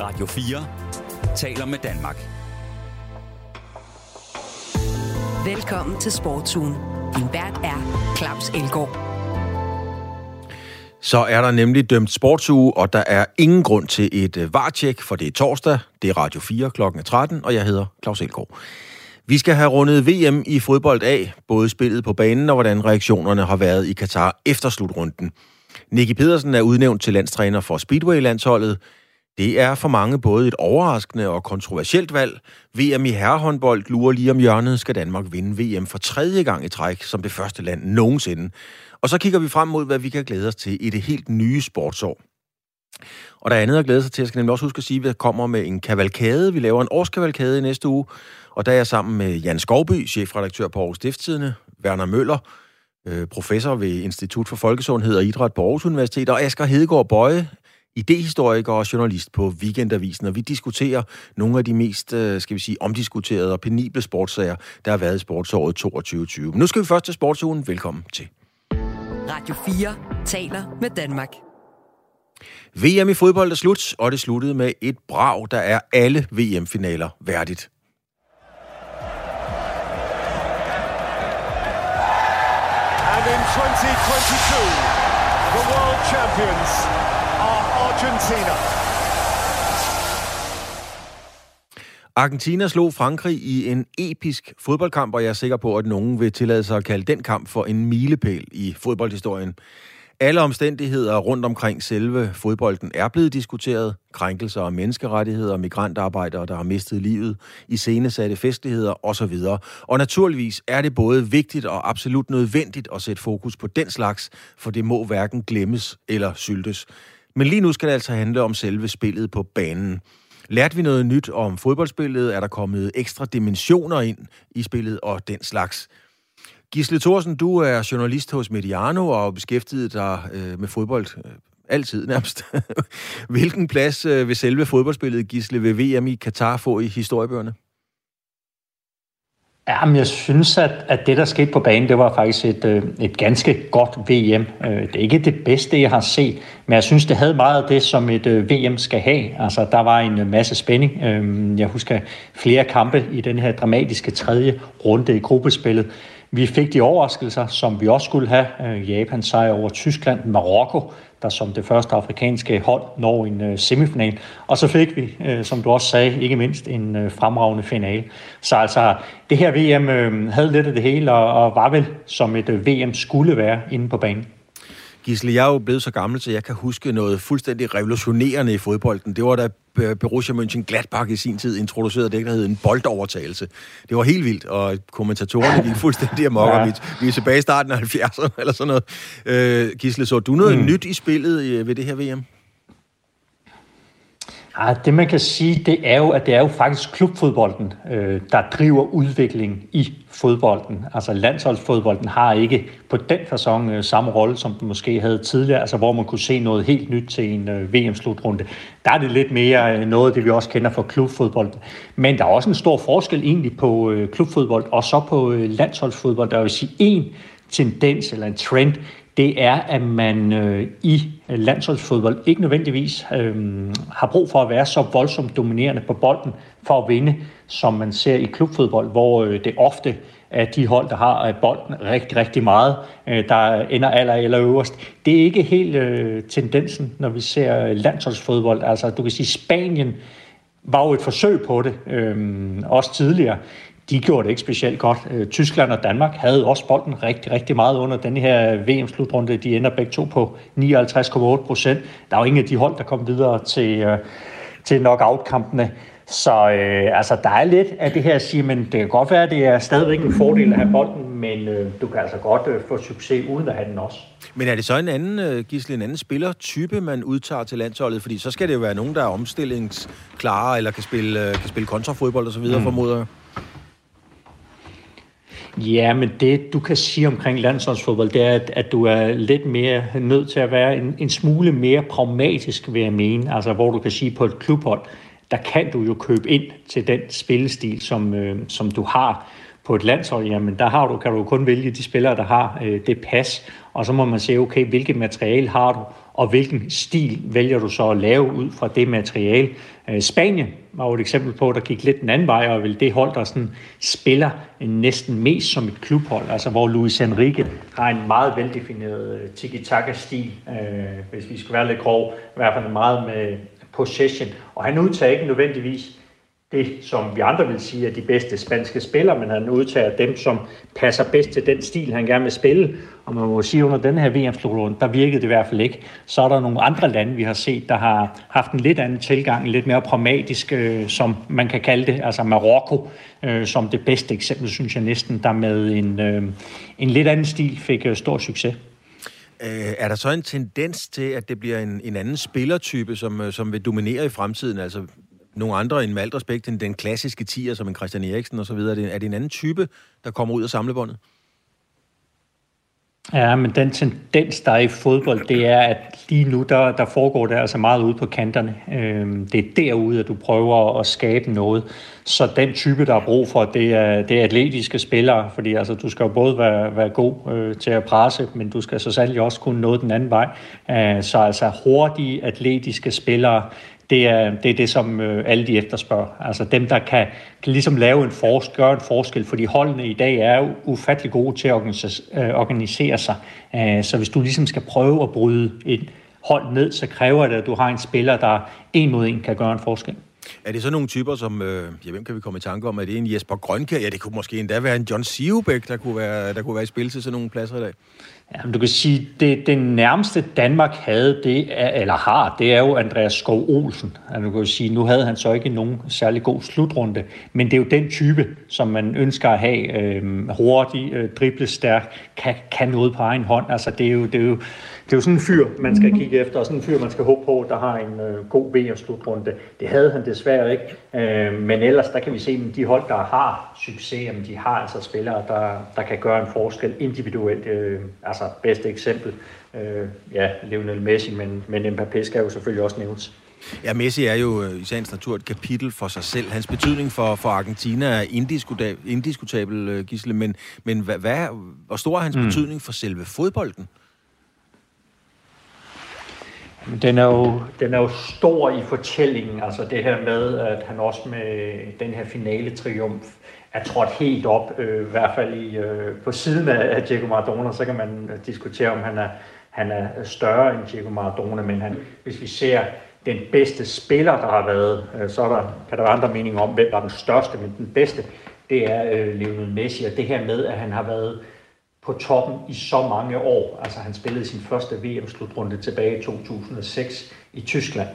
Radio 4 taler med Danmark. Velkommen til Sportsugen. Din vært er Claus Elgaard. Så er der nemlig dømt sportsuge, og der er ingen grund til et uh, vartjek, for det er torsdag, det er Radio 4 kl. 13, og jeg hedder Claus Elgaard. Vi skal have rundet VM i fodbold af, både spillet på banen og hvordan reaktionerne har været i Katar efter slutrunden. Nicky Pedersen er udnævnt til landstræner for Speedway-landsholdet. Det er for mange både et overraskende og kontroversielt valg. VM i herrehåndbold lurer lige om hjørnet, skal Danmark vinde VM for tredje gang i træk som det første land nogensinde. Og så kigger vi frem mod, hvad vi kan glæde os til i det helt nye sportsår. Og der er andet at glæde sig til. Jeg skal nemlig også huske at sige, at vi kommer med en kavalkade. Vi laver en årskavalkade i næste uge. Og der er jeg sammen med Jan Skovby, chefredaktør på Aarhus Stiftstidende, Werner Møller, øh, professor ved Institut for Folkesundhed og Idræt på Aarhus Universitet, og Asger Hedegaard Bøje, idehistoriker og journalist på Weekendavisen, og vi diskuterer nogle af de mest, øh, skal vi sige, omdiskuterede og penible sportssager, der har været i sportsåret 2022. Men nu skal vi først til sportsugen. Velkommen til. Radio 4 taler med Danmark. VM i fodbold er slut, og det sluttede med et brag, der er alle VM-finaler værdigt. And in 2022, the world champions Argentina. Argentina slog Frankrig i en episk fodboldkamp, og jeg er sikker på, at nogen vil tillade sig at kalde den kamp for en milepæl i fodboldhistorien. Alle omstændigheder rundt omkring selve fodbolden er blevet diskuteret. Krænkelser af menneskerettigheder, migrantarbejdere, der har mistet livet, iscenesatte festligheder osv. Og naturligvis er det både vigtigt og absolut nødvendigt at sætte fokus på den slags, for det må hverken glemmes eller syltes. Men lige nu skal det altså handle om selve spillet på banen. Lærte vi noget nyt om fodboldspillet? Er der kommet ekstra dimensioner ind i spillet og den slags? Gisle Thorsen, du er journalist hos Mediano og beskæftiget dig øh, med fodbold øh, altid nærmest. Hvilken plads øh, vil selve fodboldspillet, Gisle, ved VM i Katar få i historiebøgerne? Jamen, jeg synes, at, at det, der skete på banen, det var faktisk et, øh, et ganske godt VM. Øh, det er ikke det bedste, jeg har set, men jeg synes, det havde meget af det, som et øh, VM skal have. Altså, der var en øh, masse spænding. Øh, jeg husker flere kampe i den her dramatiske tredje runde i gruppespillet. Vi fik de overraskelser, som vi også skulle have. Øh, Japan sejr over Tyskland, Marokko, der som det første afrikanske hold når en øh, semifinal. Og så fik vi, øh, som du også sagde, ikke mindst en øh, fremragende finale. Så altså, det her VM havde lidt af det hele, og var vel som et VM skulle være inde på banen. Gisle, jeg er jo blevet så gammel, så jeg kan huske noget fuldstændig revolutionerende i fodbolden. Det var da Borussia Mönchengladbach i sin tid introducerede det, der hed en boldovertagelse. Det var helt vildt, og kommentatorerne gik fuldstændig amok, ja. vi, vi er tilbage i starten af 70'erne eller sådan noget. Øh, Gisle, så du noget mm. nyt i spillet ved det her VM? Ja, det man kan sige, det er jo, at det er jo faktisk klubfodbolden, øh, der driver udvikling i fodbolden. Altså landsholdsfodbolden har ikke på den fasong øh, samme rolle, som den måske havde tidligere, altså hvor man kunne se noget helt nyt til en øh, VM-slutrunde. Der er det lidt mere øh, noget af det, vi også kender fra klubfodbolden. Men der er også en stor forskel egentlig på øh, klubfodbold og så på øh, landsholdsfodbold. Der vil sige en tendens eller en trend, det er, at man øh, i landsholdsfodbold ikke nødvendigvis øh, har brug for at være så voldsomt dominerende på bolden for at vinde, som man ser i klubfodbold, hvor øh, det ofte er de hold, der har øh, bolden rigtig, rigtig meget, øh, der ender aller eller øverst. Det er ikke helt øh, tendensen, når vi ser landsholdsfodbold. Altså, du kan sige, Spanien var jo et forsøg på det, øh, også tidligere de gjorde det ikke specielt godt. Øh, Tyskland og Danmark havde også bolden rigtig, rigtig meget under den her VM-slutrunde. De ender begge to på 59,8 procent. Der er jo ingen af de hold, der kom videre til, øh, til knockout-kampene. Så øh, altså, der er lidt af det her at sige, men det kan godt være, at det er stadigvæk en fordel at have bolden, men øh, du kan altså godt øh, få succes uden at have den også. Men er det så en anden, øh, Gisle, en anden spillertype, man udtager til landsholdet? Fordi så skal det jo være nogen, der er omstillingsklare, eller kan spille, øh, kan spille kontrafodbold og så videre, mm. formoder jeg. Ja, men det du kan sige omkring landsholdsfodbold, det er, at, at du er lidt mere nødt til at være en, en smule mere pragmatisk, vil jeg mene. Altså, hvor du kan sige på et klubhold, der kan du jo købe ind til den spillestil, som, øh, som du har på et landshold. Jamen, der har du, kan du kun vælge de spillere, der har øh, det pas, og så må man se, okay, hvilket materiale har du, og hvilken stil vælger du så at lave ud fra det materiale. Øh, Spanien var jo et eksempel på, der gik lidt den anden vej, og vil det hold, der sådan spiller næsten mest som et klubhold, altså hvor Luis Enrique har en meget veldefineret øh, tiki-taka-stil, øh, hvis vi skal være lidt grov, i hvert fald meget med possession, og han udtager ikke nødvendigvis det, som vi andre vil sige er de bedste spanske spillere, men han udtager dem, som passer bedst til den stil, han gerne vil spille. Og man må sige, under den her VM-slutrunde, der virkede det i hvert fald ikke. Så er der nogle andre lande, vi har set, der har haft en lidt anden tilgang, en lidt mere pragmatisk, øh, som man kan kalde det, altså Marokko, øh, som det bedste eksempel, synes jeg næsten, der med en, øh, en lidt anden stil fik øh, stor succes. Øh, er der så en tendens til, at det bliver en, en anden spillertype, som, øh, som vil dominere i fremtiden? Altså nogle andre end med alt respekt end den klassiske tier, som en Christian Eriksen osv.? Er det, er det en anden type, der kommer ud af samlebåndet? Ja, men den tendens, der er i fodbold, det er, at lige nu, der, der foregår det altså meget ude på kanterne. Øhm, det er derude, at du prøver at skabe noget. Så den type, der er brug for, det er, det er atletiske spillere, fordi altså, du skal jo både være, være god øh, til at presse, men du skal så sandelig også kunne nå den anden vej. Øh, så altså hurtige atletiske spillere, det er, det er det, som øh, alle de efterspørger. Altså dem, der kan, kan ligesom lave en forskel, gøre en forskel, fordi holdene i dag er jo ufattelig gode til at øh, organisere, sig. Øh, så hvis du ligesom skal prøve at bryde et hold ned, så kræver det, at du har en spiller, der en mod en kan gøre en forskel. Er det så nogle typer, som, øh, ja, hvem kan vi komme i tanke om? Er det en Jesper Grønkær? Ja, det kunne måske endda være en John Sivbæk, der kunne være, der kunne være i spil til sådan nogle pladser i dag. Ja, du kan sige, det, det nærmeste Danmark havde, det er, eller har, det er jo Andreas Skov Olsen. Altså, du kan sige, nu havde han så ikke nogen særlig god slutrunde, men det er jo den type, som man ønsker at have. Øh, hurtig, øh, driblestærk, kan, kan noget på egen hånd. Altså, det er jo, det er jo det er jo sådan en fyr, man skal kigge efter, og sådan en fyr, man skal håbe på, der har en øh, god VM-slutrunde. Det havde han desværre ikke, øh, men ellers der kan vi se, at de hold, der har succes, jamen, de har altså spillere, der, der kan gøre en forskel individuelt. Øh, altså bedste eksempel, øh, ja, Lionel Messi, men, men Mbappé skal jo selvfølgelig også nævnes. Ja, Messi er jo øh, i sagens natur et kapitel for sig selv. Hans betydning for, for Argentina er indiskutabel, indiskutabel Gisle, men, men hvad, hvad, hvor stor er hans mm. betydning for selve fodbolden? Den er, jo, den er jo stor i fortællingen, altså det her med, at han også med den her finale triumf er trådt helt op, øh, i hvert fald i, øh, på siden af, af Diego Maradona, så kan man diskutere, om han er, han er større end Diego Maradona, men han, hvis vi ser den bedste spiller, der har været, øh, så er der, kan der være andre meninger om, hvem der er den største, men den bedste, det er øh, Lionel Messi, og det her med, at han har været på toppen i så mange år. Altså han spillede sin første VM-slutrunde tilbage i 2006 i Tyskland.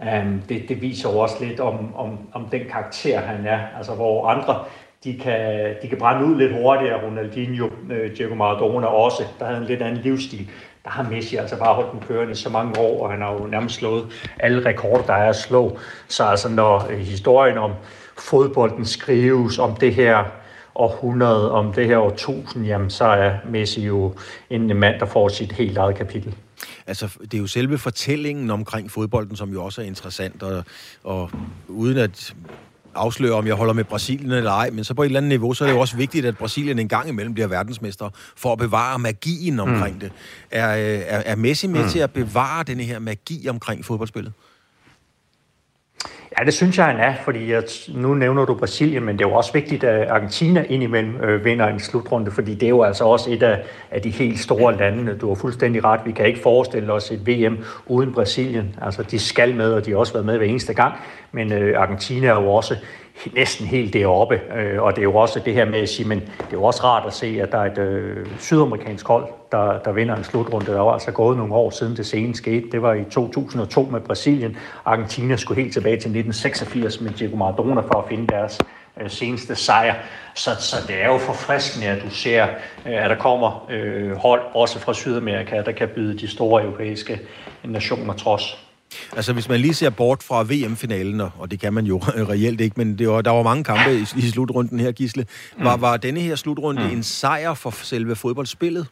Um, det, det viser jo også lidt om, om, om den karakter, han er. Altså hvor andre, de kan, de kan brænde ud lidt hurtigere. Ronaldinho, øh, Diego Maradona også, der havde en lidt anden livsstil. Der har Messi altså bare holdt den kørende i så mange år, og han har jo nærmest slået alle rekorder, der er at slå. Så altså når øh, historien om fodbolden skrives, om det her århundrede, om det her årtusind, jamen så er Messi jo en mand, der får sit helt eget kapitel. Altså, det er jo selve fortællingen omkring fodbolden, som jo også er interessant, og, og uden at afsløre, om jeg holder med Brasilien eller ej, men så på et eller andet niveau, så er det jo også vigtigt, at Brasilien en gang imellem bliver verdensmester, for at bevare magien omkring mm. det. Er, er, er Messi med mm. til at bevare denne her magi omkring fodboldspillet? Ja, det synes jeg, han er, fordi at nu nævner du Brasilien, men det er jo også vigtigt, at Argentina indimellem øh, vinder en slutrunde, fordi det er jo altså også et af, af de helt store lande. Du har fuldstændig ret, vi kan ikke forestille os et VM uden Brasilien. Altså, de skal med, og de har også været med hver eneste gang, men øh, Argentina er jo også næsten helt deroppe. Øh, og det er jo også det her med at sige, men det er jo også rart at se, at der er et øh, sydamerikansk hold, der, der vinder en slutrunde. Der var altså gået nogle år siden det seneste skete. Det var i 2002 med Brasilien. Argentina skulle helt tilbage til 1986 med Diego Maradona for at finde deres øh, seneste sejr. Så, så det er jo forfriskende, at du ser, øh, at der kommer øh, hold også fra Sydamerika, der kan byde de store europæiske nationer trods. Altså, hvis man lige ser bort fra VM-finalen, og det kan man jo reelt ikke, men det var, der var mange kampe i, i slutrunden her, Gisle. Var, mm. var denne her slutrunde mm. en sejr for selve fodboldspillet?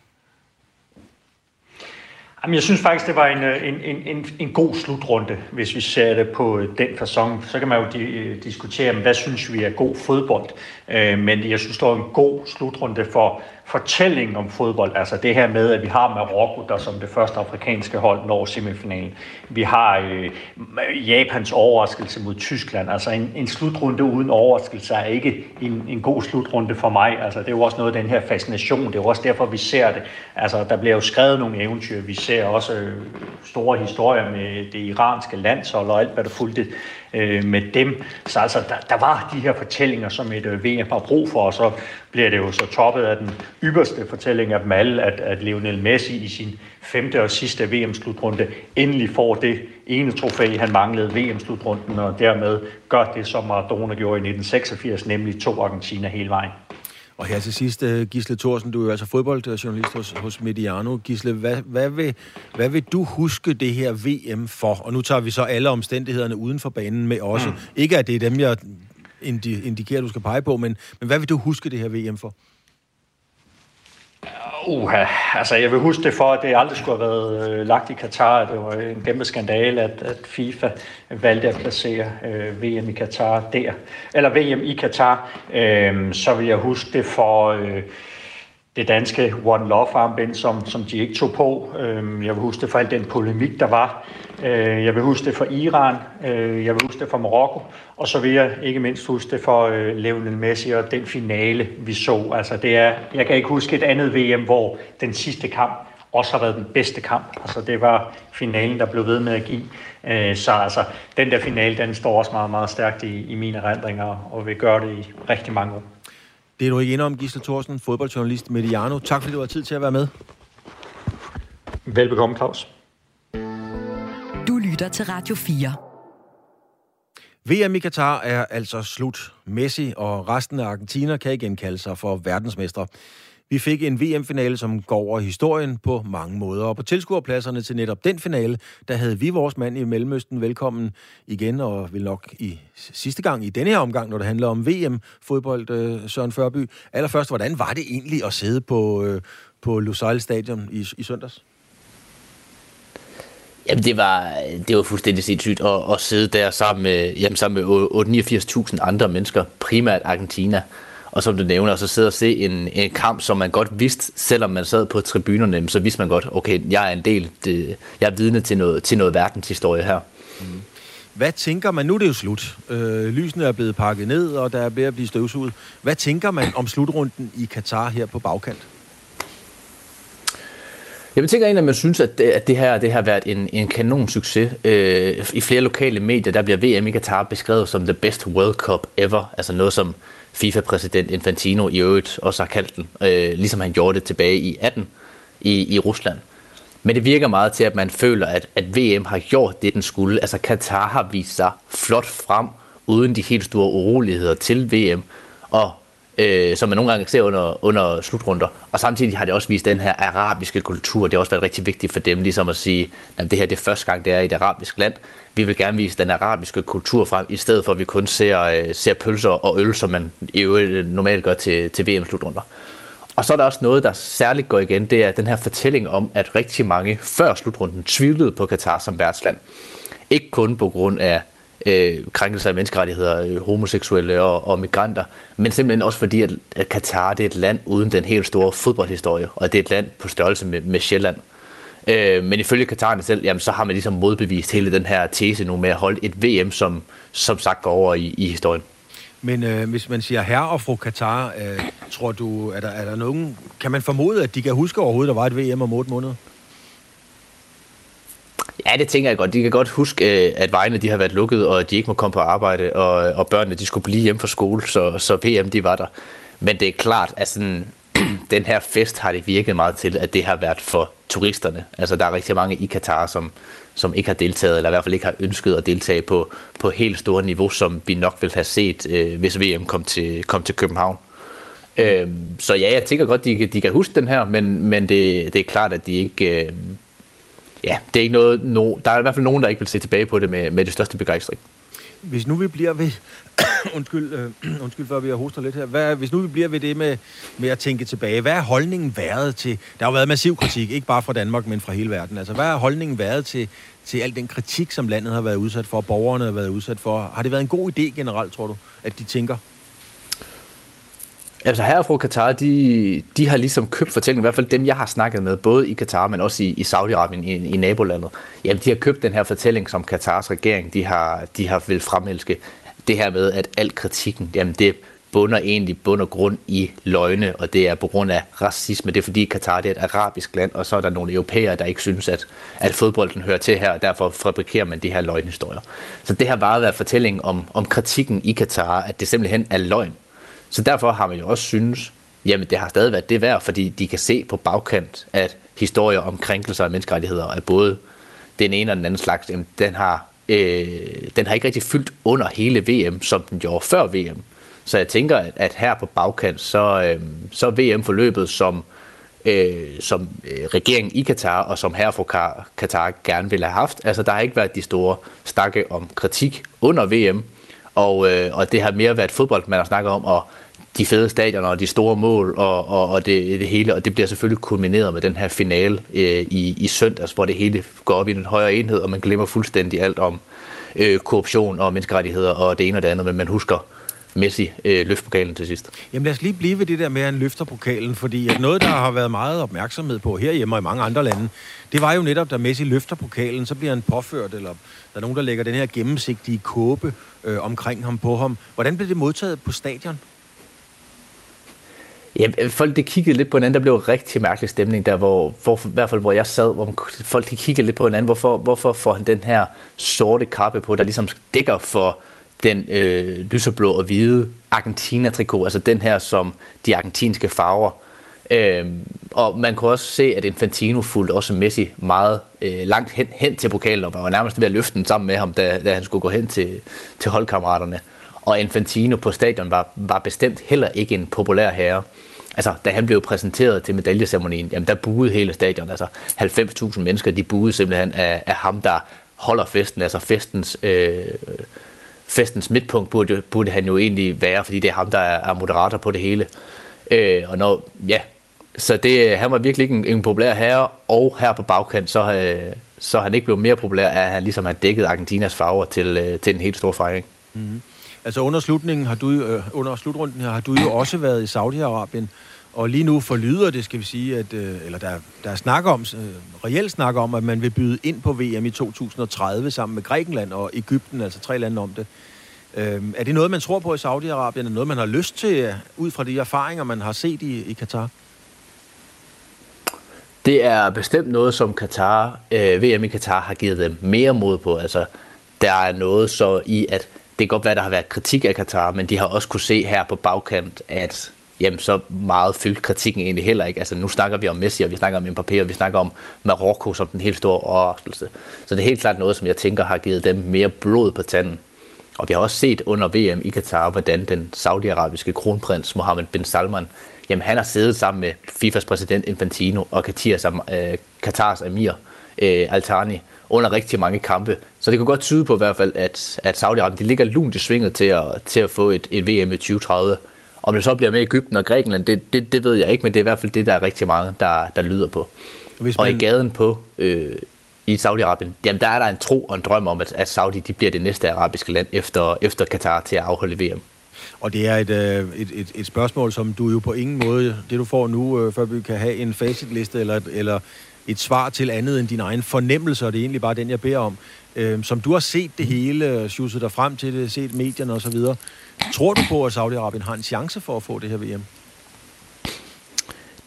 Jamen, jeg synes faktisk, det var en, øh, en, en, en en god slutrunde, hvis vi ser det på øh, den fasong. Så kan man jo di- øh, diskutere, hvad synes vi er god fodbold. Øh, men jeg synes, det var en god slutrunde for fortællingen om fodbold, altså det her med, at vi har Marokko, der som det første afrikanske hold når semifinalen. Vi har øh, Japans overraskelse mod Tyskland, altså en, en slutrunde uden overraskelse er ikke en, en god slutrunde for mig. Altså det er jo også noget af den her fascination, det er jo også derfor, vi ser det. Altså der bliver jo skrevet nogle eventyr, vi ser også øh, store historier med det iranske landshold og alt, hvad der fulgte øh, med dem. Så altså, der, der var de her fortællinger, som et øh, VM har brug for, og så bliver det jo så toppet af den ypperste fortælling af dem alle, at, at Lionel Messi i sin femte og sidste VM-slutrunde endelig får det ene trofæ, han manglede VM-slutrunden, og dermed gør det, som Maradona gjorde i 1986, nemlig to Argentina hele vejen. Og her til sidst, øh, Gisle Thorsen, du er jo altså fodboldjournalist hos, hos Mediano. Gisle, hvad, hvad, vil, hvad vil du huske det her VM for? Og nu tager vi så alle omstændighederne uden for banen med også. Mm. Ikke at det er dem, jeg indikerer, du skal pege på, men, men hvad vil du huske det her VM for? Uha, altså jeg vil huske det for, at det aldrig skulle have været øh, lagt i Katar. Det var en kæmpe skandale, at, at FIFA valgte at placere øh, VM i Katar der. Eller VM i Katar. Øh, så vil jeg huske det for... Øh, det danske One Love armbind, som, som de ikke tog på. Øhm, jeg vil huske det for al den polemik, der var. Øh, jeg vil huske det for Iran. Øh, jeg vil huske det for Marokko. Og så vil jeg ikke mindst huske det for øh, Lionel Messi og den finale, vi så. Altså, det er, jeg kan ikke huske et andet VM, hvor den sidste kamp også har været den bedste kamp. Altså, det var finalen, der blev ved med at give. Så altså, den der finale, den står også meget, meget stærkt i, i mine erindringer, og vil gøre det i rigtig mange år. Det er du ikke om, Gisle Thorsen, fodboldjournalist Mediano. Tak fordi du har tid til at være med. Velbekomme, Claus. Du lytter til Radio 4. VM i Katar er altså slut. Messi og resten af Argentina kan igen kalde sig for verdensmestre. Vi fik en VM-finale, som går over historien på mange måder. Og på tilskuerpladserne til netop den finale, der havde vi vores mand i Mellemøsten velkommen igen, og vil nok i sidste gang i denne her omgang, når det handler om VM-fodbold, øh, Søren Førby. Allerførst, hvordan var det egentlig at sidde på, øh, på Lusail Stadion i, i søndags? Jamen, det var, det var fuldstændig sindssygt at, at sidde der sammen med, jamen, sammen med 89.000 andre mennesker, primært Argentina, og som du nævner, så sidde og se en, en kamp, som man godt vidste, selvom man sad på tribunerne, så vidste man godt, okay, jeg er en del, det, jeg er vidne til noget, til noget verdenshistorie her. Mm. Hvad tænker man, nu er det jo slut, øh, lysene er blevet pakket ned, og der er ved at blive støvsuget. Hvad tænker man om slutrunden i Katar her på bagkant? Jeg tænker egentlig, at man synes, at det, at det her det har været en, en kanon succes. Øh, I flere lokale medier, der bliver VM i Katar beskrevet som the best World Cup ever. Altså noget, som FIFA-præsident Infantino i øvrigt også har kaldt den, øh, ligesom han gjorde det tilbage i 18 i, i Rusland. Men det virker meget til, at man føler, at, at VM har gjort det, den skulle. Altså Katar har vist sig flot frem, uden de helt store uroligheder til VM, og øh, som man nogle gange ser under, under slutrunder. Og samtidig har det også vist den her arabiske kultur. Det har også været rigtig vigtigt for dem, ligesom at sige, at det her det er første gang, det er i et arabisk land. Vi vil gerne vise den arabiske kultur frem, i stedet for at vi kun ser, øh, ser pølser og øl, som man i øvrigt øh, normalt gør til, til VM-slutrunder. Og så er der også noget, der særligt går igen, det er den her fortælling om, at rigtig mange før slutrunden tvivlede på Katar som værtsland. Ikke kun på grund af øh, krænkelser af menneskerettigheder, øh, homoseksuelle og, og migranter, men simpelthen også fordi, at, at Katar det er et land uden den helt store fodboldhistorie, og det er et land på størrelse med, med Sjælland. Øh, men ifølge Katarerne selv, jamen, så har man ligesom modbevist hele den her tese nu med at holde et VM, som som sagt går over i, i historien. Men øh, hvis man siger herre og fru Katar, øh, tror du, er der, er der nogen, kan man formode, at de kan huske overhovedet, at der var et VM om otte måneder? Ja, det tænker jeg godt. De kan godt huske, øh, at vejene de har været lukket, og at de ikke må komme på arbejde, og, og børnene de skulle blive hjemme fra skole, så, så PM de var der. Men det er klart, at sådan, den her fest har det virket meget til, at det har været for turisterne. Altså der er rigtig mange i Katar, som, som ikke har deltaget, eller i hvert fald ikke har ønsket at deltage på, på helt store niveau, som vi nok ville have set, øh, hvis VM kom til, kom til København. Øh, så ja, jeg tænker godt, de, de kan huske den her, men, men det, det er klart, at de ikke... Øh, ja, det er ikke noget, no, der er i hvert fald nogen, der ikke vil se tilbage på det med, med det største begejstring. Hvis nu vi bliver ved, undskyld, øh, undskyld for, at vi har hostet lidt her. Hvad, hvis nu vi bliver ved det med, med at tænke tilbage, hvad er holdningen været til... Der har jo været massiv kritik, ikke bare fra Danmark, men fra hele verden. Altså, hvad er holdningen været til, til al den kritik, som landet har været udsat for, borgerne har været udsat for? Har det været en god idé generelt, tror du, at de tænker? Altså her fra Katar, de, de har ligesom købt fortællingen, i hvert fald dem, jeg har snakket med, både i Katar, men også i, i Saudi-Arabien, i, i nabolandet. Jamen, de har købt den her fortælling, som Katars regering, de har, de har vil fremelske. Det her med, at al kritikken, jamen det bunder egentlig bund og grund i løgne, og det er på grund af racisme. Det er fordi Katar det er et arabisk land, og så er der nogle europæere, der ikke synes, at, at fodbolden hører til her, og derfor fabrikerer man de her løgnhistorier. Så det har bare været fortællingen om, om kritikken i Katar, at det simpelthen er løgn. Så derfor har man jo også synes, jamen det har stadig været det værd, fordi de kan se på bagkant, at historier om krænkelser af menneskerettigheder er både den ene og den anden slags, jamen den har, øh, den har ikke rigtig fyldt under hele VM, som den gjorde før VM. Så jeg tænker, at, at her på bagkant, så, øh, så VM forløbet som, øh, som øh, regeringen i Katar, og som her fra Katar gerne ville have haft. Altså, der har ikke været de store stakke om kritik under VM, og, øh, og det har mere været fodbold, man har snakket om, og de fede stadioner og de store mål og, og, og det, det hele, og det bliver selvfølgelig kulmineret med den her finale øh, i, i søndags, hvor det hele går op i en højere enhed, og man glemmer fuldstændig alt om øh, korruption og menneskerettigheder og det ene og det andet, men man husker Messi øh, løfte pokalen til sidst. Jamen lad os lige blive ved det der med, at han løfter pokalen, fordi at noget, der har været meget opmærksomhed på herhjemme og i mange andre lande, det var jo netop, da Messi løfter pokalen, så bliver han påført, eller der er nogen, der lægger den her gennemsigtige kåbe øh, omkring ham på ham. Hvordan blev det modtaget på stadion? Ja, folk de kiggede lidt på hinanden. Der blev rigtig mærkelig stemning der, hvor, hvor, i hvert fald hvor jeg sad, hvor folk de kiggede lidt på hinanden. Hvorfor, hvorfor får han den her sorte kappe på, der ligesom dækker for den øh, lyseblå og hvide Argentina-trikot, altså den her som de argentinske farver. Øh, og man kunne også se, at Infantino fulgte også Messi meget øh, langt hen, hen til pokalen, og var nærmest ved at løfte den sammen med ham, da, da han skulle gå hen til, til holdkammeraterne. Og Infantino på stadion var, var bestemt heller ikke en populær herre. Altså, da han blev præsenteret til medaljeceremonien, jamen der buede hele stadion. Altså, 90.000 mennesker, de buede simpelthen af, af ham, der holder festen. Altså, festens, øh, festens midtpunkt burde, burde han jo egentlig være, fordi det er ham, der er, er moderator på det hele. Øh, og når, ja, så det, han var virkelig ikke en, en populær herre, og her på bagkant, så, øh, så han ikke blevet mere populær, at han ligesom har dækket Argentinas farver til, øh, til en helt stor fejring. Mm-hmm. Altså under slutningen har du, øh, under slutrunden her, har du jo også været i Saudi-Arabien, og lige nu forlyder det, skal vi sige, at, øh, eller der, der er snak om, øh, reelt snak om, at man vil byde ind på VM i 2030 sammen med Grækenland og Ægypten, altså tre lande om det. Øh, er det noget, man tror på i Saudi-Arabien? Er det noget, man har lyst til, øh, ud fra de erfaringer, man har set i, i Katar? Det er bestemt noget, som Katar, øh, VM i Katar har givet dem mere mod på. Altså, der er noget så i, at kan godt være, at der har været kritik af Katar, men de har også kunne se her på bagkant, at jamen, så meget fyldt kritikken egentlig heller ikke. Altså, nu snakker vi om Messi, og vi snakker om Mbappé, og vi snakker om Marokko som den helt store overraskelse. Så det er helt klart noget, som jeg tænker har givet dem mere blod på tanden. Og vi har også set under VM i Katar, hvordan den saudiarabiske kronprins Mohammed bin Salman, jamen han har siddet sammen med FIFAs præsident Infantino og Katars, øh, Katars emir øh, Altani under rigtig mange kampe. Så det kan godt tyde på i hvert fald, at, at Saudi-Arabien de ligger lunt i svinget til at, til at få et, et VM i 2030. Om det så bliver med Ægypten og Grækenland, det, det, det ved jeg ikke, men det er i hvert fald det, der er rigtig mange, der, der lyder på. Hvis man... Og i gaden på øh, i Saudi-Arabien, jamen der er der en tro og en drøm om, at, at Saudi de bliver det næste arabiske land efter, efter Katar til at afholde VM. Og det er et, øh, et, et, et spørgsmål, som du jo på ingen måde, det du får nu, øh, før vi kan have en facitliste eller, eller et svar til andet end din egen fornemmelse, og det er egentlig bare den, jeg beder om. Øh, som du har set det hele, øh, sjusset dig frem til det, set medierne osv., tror du på, at Saudi-Arabien har en chance for at få det her VM?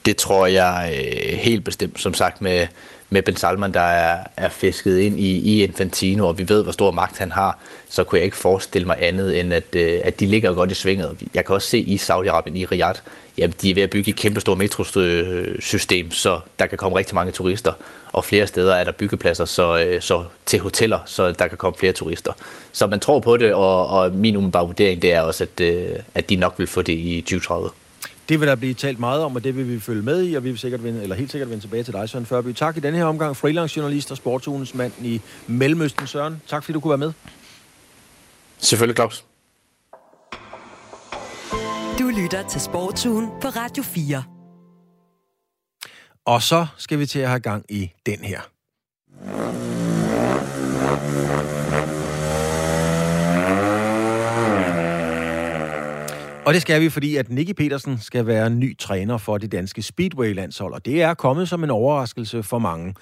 Det tror jeg øh, helt bestemt, som sagt, med, med Ben Salman, der er, er fisket ind i, i Infantino, og vi ved, hvor stor magt han har, så kunne jeg ikke forestille mig andet, end at, øh, at de ligger godt i svinget. Jeg kan også se i Saudi-Arabien, i Riyadh, jamen, de er ved at bygge et kæmpe stort metrosystem, så der kan komme rigtig mange turister, og flere steder er der byggepladser så, øh, så til hoteller, så der kan komme flere turister. Så man tror på det, og, og min umiddelbare vurdering, det er også, at, øh, at de nok vil få det i 2030. Det vil der blive talt meget om, og det vil vi følge med i, og vi vil sikkert vende, eller helt sikkert vende tilbage til dig, Søren Førby. Tak i denne her omgang, freelance journalist og sportsugens mand i Mellemøsten. Søren, tak fordi du kunne være med. Selvfølgelig, Claus. Du lytter til Sportsugen på Radio 4. Og så skal vi til at have gang i den her. Og det skal vi, fordi at Nicky Petersen skal være ny træner for det danske Speedway-landshold, og det er kommet som en overraskelse for mange.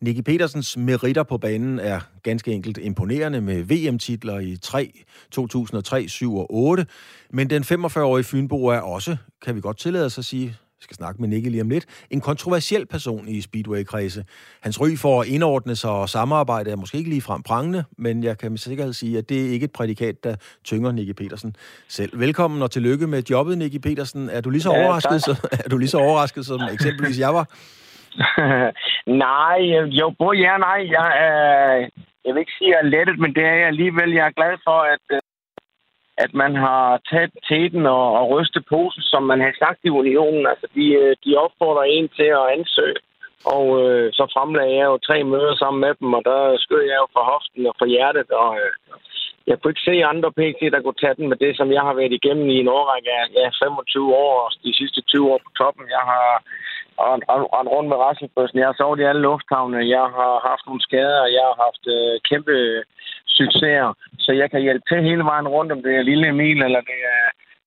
Nicky Petersens meritter på banen er ganske enkelt imponerende med VM-titler i 3, 2003, 7 og 8. Men den 45-årige Fynbo er også, kan vi godt tillade os at sige, vi skal snakke med Nicky lige om lidt, en kontroversiel person i Speedway-kredse. Hans ry for at indordne sig og samarbejde er måske ikke lige frem prangende, men jeg kan med sikkerhed sige, at det er ikke et prædikat, der tynger Nicky Petersen selv. Velkommen og tillykke med jobbet, Nicky Petersen. Er du lige så, ja, overrasket, så, er du lige så overrasket, som eksempelvis jeg var? nej, jo, både ja nej. Jeg, er, jeg vil ikke sige, at jeg er lettet, men det er jeg alligevel. Jeg er glad for, at, øh, at man har taget teten og, og rystet posen, som man har sagt i unionen. Altså, de, øh, de opfordrer en til at ansøge. Og øh, så fremlagde jeg jo tre møder sammen med dem, og der skød jeg jo for hoften og for hjertet, og øh, jeg kunne ikke se andre PT, der kunne tage den med det, som jeg har været igennem i en årrække af ja, 25 år, og de sidste 20 år på toppen. Jeg har rendt rundt med rasselbøssen. Jeg har sovet i alle lufthavne. Jeg har haft nogle skader. Jeg har haft øh, kæmpe succeser. Så jeg kan hjælpe til hele vejen rundt, om det er Lille Emil, eller det er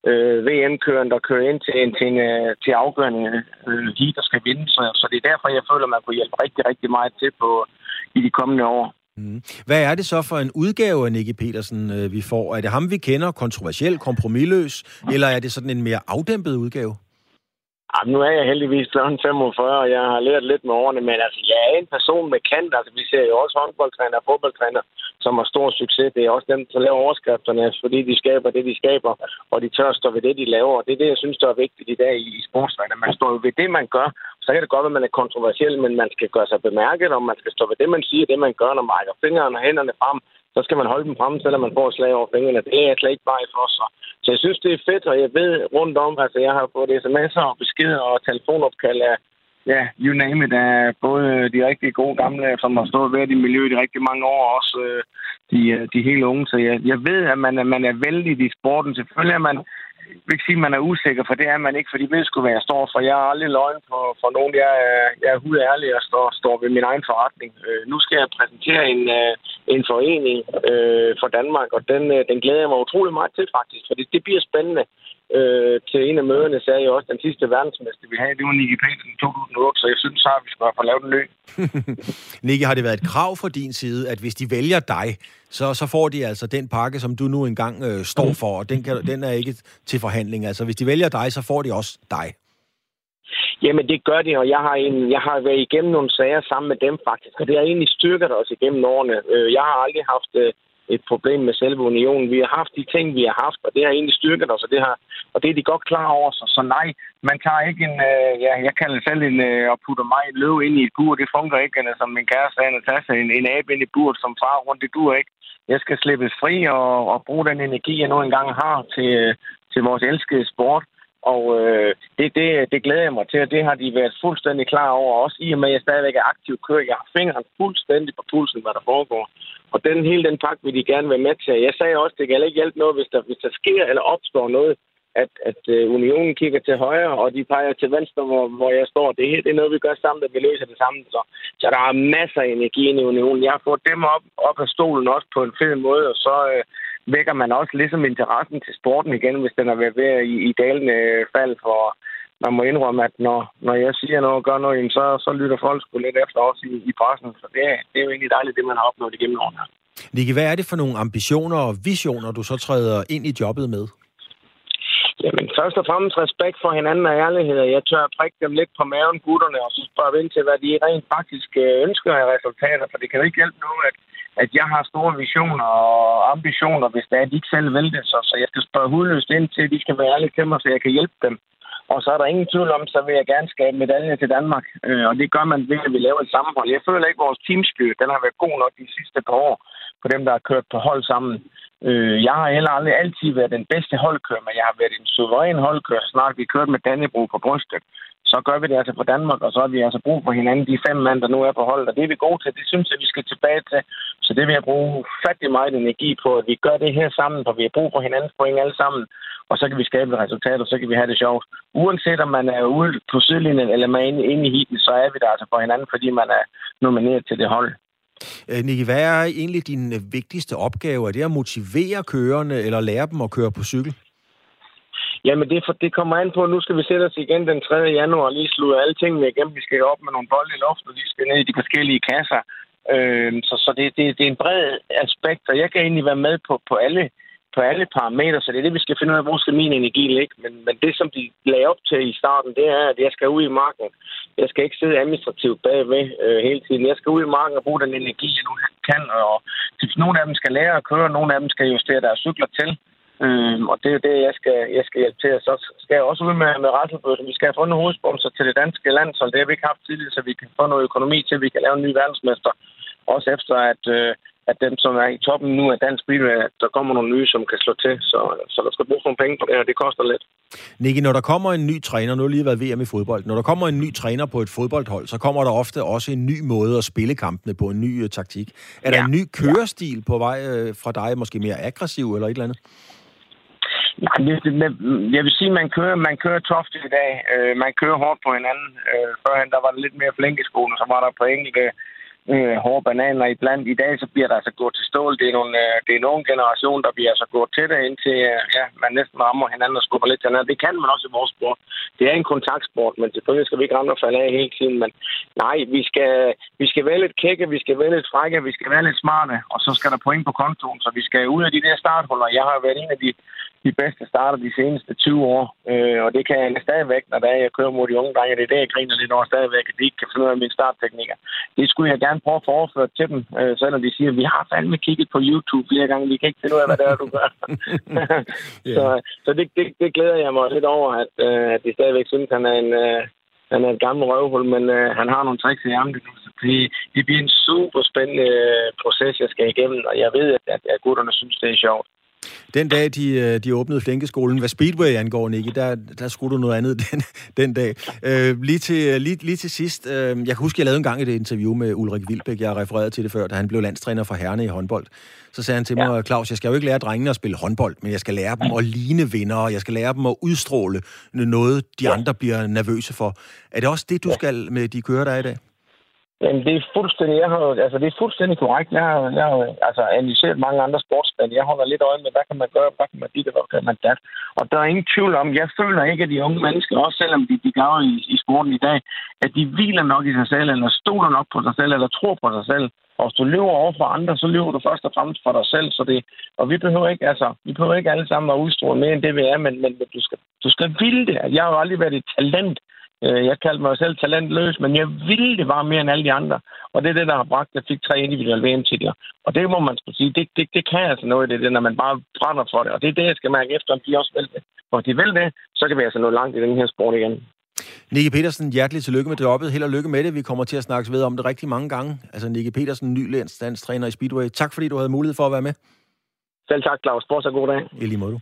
øh, VM-køren, der kører ind til, en, til, en, øh, til afgørende øh, heat, der skal vinde. Så, så det er derfor, jeg føler, at man kunne hjælpe rigtig, rigtig meget til på i de kommende år. Mm. Hvad er det så for en udgave af Nicky Petersen, øh, vi får? Er det ham, vi kender, kontroversiel, kompromilløs, eller er det sådan en mere afdæmpet udgave? Jamen, nu er jeg heldigvis blevet 45, og jeg har lært lidt med årene, men altså, jeg er en person med kant. Altså, vi ser jo også håndboldtræner og fodboldtræner, som har stor succes. Det er også dem, der laver overskrifterne, fordi de skaber det, de skaber, og de tør stå ved det, de laver. Og det er det, jeg synes, der er vigtigt i dag i sportsverdenen. Man står jo ved det, man gør. Så kan det godt være, at man er kontroversiel, men man skal gøre sig bemærket, og man skal stå ved det, man siger, det, man gør, når man rækker fingrene og hænderne frem så skal man holde dem frem, selvom man får et slag over fingrene. Det er jeg slet ikke bare for sig. Så jeg synes, det er fedt, og jeg ved rundt om, altså jeg har fået sms'er og beskeder og telefonopkald af, ja, you name it, af både de rigtig gode gamle, som har stået ved i miljøet i rigtig mange år, og også øh, de, øh, de helt unge. Så jeg, jeg ved, at man, man er vældig i sporten. Selvfølgelig er man vil ikke sige, at man er usikker, for det er man ikke, for de ved sgu, hvad jeg står for. Jeg har aldrig løgn for, for nogen. Jeg er, jeg er hud ærlig og står, står ved min egen forretning. Øh, nu skal jeg præsentere en, øh, en forening øh, for Danmark, og den, øh, den glæder jeg mig utrolig meget til, faktisk, for det, det bliver spændende. Øh, til en af møderne sagde jeg også, at den sidste verdensmester, vi havde, det var Nicky Petersen i 2008, så jeg synes, at vi skal få lavet en løb. Nicky, har det været et krav fra din side, at hvis de vælger dig, så, så får de altså den pakke, som du nu engang øh, står mm. for, og den, kan, den er ikke til forhandling. Altså, hvis de vælger dig, så får de også dig. Jamen, det gør de, og jeg har, en, jeg har været igennem nogle sager sammen med dem faktisk, og det har egentlig styrket os igennem årene. Øh, jeg har aldrig haft øh, et problem med selve unionen. Vi har haft de ting, vi har haft, og det har egentlig styrket os, og det, har, og det er de godt klar over. Så, så nej, man tager ikke en, øh, ja, jeg kalder det selv en, øh, og putter mig en løv ind i et bur. Det fungerer ikke, eller, som min kæreste sagde, en, en abe ind i bur, som far rundt. Det dur ikke. Jeg skal slippes fri og, og bruge den energi, jeg nu engang har til, øh, til vores elskede sport. Og øh, det, det, det glæder jeg mig til, og det har de været fuldstændig klar over, også i og med, at jeg stadigvæk er aktiv kører. Jeg har fingeren fuldstændig på pulsen, hvad der foregår. Og den hele den pakke vil de gerne være med til. Jeg sagde også, det kan ikke hjælpe noget, hvis der, hvis der sker eller opstår noget, at, at øh, unionen kigger til højre, og de peger til venstre, hvor, hvor jeg står. Det, det er noget, vi gør sammen, at vi løser det sammen. Så, så der er masser af energi i unionen. Jeg har fået dem op, op af stolen også på en fed måde, og så øh, vækker man også ligesom interessen til sporten igen, hvis den er ved, ved i, i dalende fald. For man må indrømme, at når, når jeg siger noget og gør noget, så, så lytter folk sgu lidt efter os i, i pressen. Så det, det er jo egentlig dejligt, det man har opnået igennem årene. Nicky, hvad er det for nogle ambitioner og visioner, du så træder ind i jobbet med? Jamen, først og fremmest respekt for hinanden og ærlighed. Jeg tør at prikke dem lidt på maven, gutterne, og så spørge ind til, hvad de rent faktisk øh, ønsker af resultater. For det kan jo ikke hjælpe noget, at, at jeg har store visioner og ambitioner, hvis det er, at de ikke selv vil det. Så, så jeg skal spørge hudløst ind til, at de skal være ærlige til mig, så jeg kan hjælpe dem. Og så er der ingen tvivl om, så vil jeg gerne skabe medalje til Danmark. Øh, og det gør man ved, at vi laver et sammenhold. Jeg føler ikke, at vores teamspirit den har været god nok de sidste par år på dem, der har kørt på hold sammen. Øh, jeg har heller aldrig altid været den bedste holdkører, men jeg har været en suveræn holdkører, snart vi kørte med Dannebro på brystet. Så gør vi det altså for Danmark, og så har vi altså brug for hinanden, de fem mand, der nu er på holdet. Og det er vi gode til. Det synes jeg, vi skal tilbage til. Så det vil jeg bruge fattig meget energi på, at vi gør det her sammen, for vi har brug for hinandens point alle sammen. Og så kan vi skabe resultater, og så kan vi have det sjovt. Uanset om man er ude på sidelinjen, eller man er inde, inde i heaten, så er vi der altså for hinanden, fordi man er nomineret til det hold. Øh, Nicky, hvad er egentlig din vigtigste opgave? Er det at motivere kørerne, eller lære dem at køre på cykel? Jamen, det, for, det kommer an på, nu skal vi sætte os igen den 3. januar og lige slutte alle tingene igennem. Vi skal op med nogle bolde i luften, og de skal ned i de forskellige kasser. Øh, så så det, det, det er en bred aspekt, og jeg kan egentlig være med på, på alle på alle parametre, så det er det, vi skal finde ud af, hvor skal min energi ligge. Men, men det, som de lagde op til i starten, det er, at jeg skal ud i marken. Jeg skal ikke sidde administrativt bagved øh, hele tiden. Jeg skal ud i marken og bruge den energi, jeg nu kan. Og nogle af dem skal lære at køre, nogle af dem skal justere deres cykler til. Øh, og det er det, jeg skal, jeg skal hjælpe til. Så skal jeg også ud med, med Rasselbøssen. Vi skal have fundet hovedsponsor til det danske land, så det har vi ikke haft tidligere, så vi kan få noget økonomi til, at vi kan lave en ny verdensmester. Også efter, at, øh, at dem, som er i toppen nu af dansk speedway, der kommer nogle nye, som kan slå til. Så, så der skal bruges nogle penge på det her. Det koster lidt. Nicky, når der kommer en ny træner, nu har lige været VM i fodbold, når der kommer en ny træner på et fodboldhold, så kommer der ofte også en ny måde at spille kampene på, en ny uh, taktik. Er ja. der en ny kørestil på vej uh, fra dig, måske mere aggressiv eller et eller andet? Ja, jeg vil sige, at man kører, man kører toft i dag. Øh, man kører hårdt på hinanden. Øh, førhen der var det lidt mere flink i skolen, så var der på enkelte øh, hårde bananer i blandt. I dag så bliver der altså gået til stål. Det er, nogle, øh, det er nogle generation, der bliver altså gået til det, indtil øh, ja, man næsten rammer hinanden og skubber lidt til hinanden. Det kan man også i vores sport. Det er en kontaktsport, men selvfølgelig skal vi ikke ramme og falde af hele tiden. Men nej, vi skal, vi skal være lidt kække, vi skal være lidt frække, vi skal være lidt smarte, og så skal der point på kontoen, så vi skal ud af de der starthuller. Jeg har været en af de de bedste starter de seneste 20 år. Øh, og det kan jeg stadigvæk, når jeg kører mod de unge drenge. Det er det, jeg griner lidt over stadigvæk, at de ikke kan finde ud af mine startteknikker. Det skulle jeg gerne prøve at få overført til dem, øh, selvom de siger, at vi har fandme kigget på YouTube flere gange, vi kan ikke finde ud af, hvad det er, du gør. yeah. så så det, det, det, glæder jeg mig lidt over, at, øh, at de stadigvæk synes, at han er en... Øh, han er et gammel røvhul, men øh, han har nogle tricks i ærmet nu. Så det, det bliver en super spændende øh, proces, jeg skal igennem, og jeg ved, at, at gutterne synes, det er sjovt. Den dag, de, øh, de åbnede Flænkeskolen, hvad Speedway angår, Nicky, der, der skulle du noget andet den, den dag. Øh, lige, til, lige, lige til sidst, øh, jeg kan huske, jeg lavede en gang et interview med Ulrik Vilbæk, jeg refererede til det før, da han blev landstræner for Herne i håndbold. Så sagde han til ja. mig, Claus, jeg skal jo ikke lære drengene at spille håndbold, men jeg skal lære dem at ligne vinder, jeg skal lære dem at udstråle noget, de ja. andre bliver nervøse for. Er det også det, du ja. skal med de kører, der er i dag? Jamen, det er fuldstændig, jeg har, altså, det er fuldstændig korrekt. Jeg har, jeg har altså, analyseret mange andre sportsmænd. Jeg holder lidt øje med, hvad kan man gøre, hvad kan man dit, hvad kan man dat. Og der er ingen tvivl om, jeg føler ikke, at de unge mennesker, også selvom de, de gør i, i sporten i dag, at de hviler nok i sig selv, eller stoler nok på sig selv, eller tror på sig selv. Og hvis du lever over for andre, så lever du først og fremmest for dig selv. Så det, og vi behøver ikke, altså, vi behøver ikke alle sammen at udstråle mere end det, vi er, men, men du, skal, du skal ville det. Jeg har jo aldrig været et talent jeg kaldte mig selv talentløs, men jeg ville det bare mere end alle de andre. Og det er det, der har bragt, at jeg fik tre individuelle VM-titler. Og det må man skulle sige, det, det, det kan altså noget det, det, når man bare brænder for det. Og det er det, jeg skal mærke efter, om de også vil det. Og hvis de vil det, så kan vi altså nå langt i den her sport igen. Nicky Petersen, hjertelig tillykke med jobbet. Held og lykke med det. Vi kommer til at snakke ved om det rigtig mange gange. Altså Nicky Petersen, ny landstræner i Speedway. Tak fordi du havde mulighed for at være med. Selv tak, Claus. Fortsat god dag. I lige måde.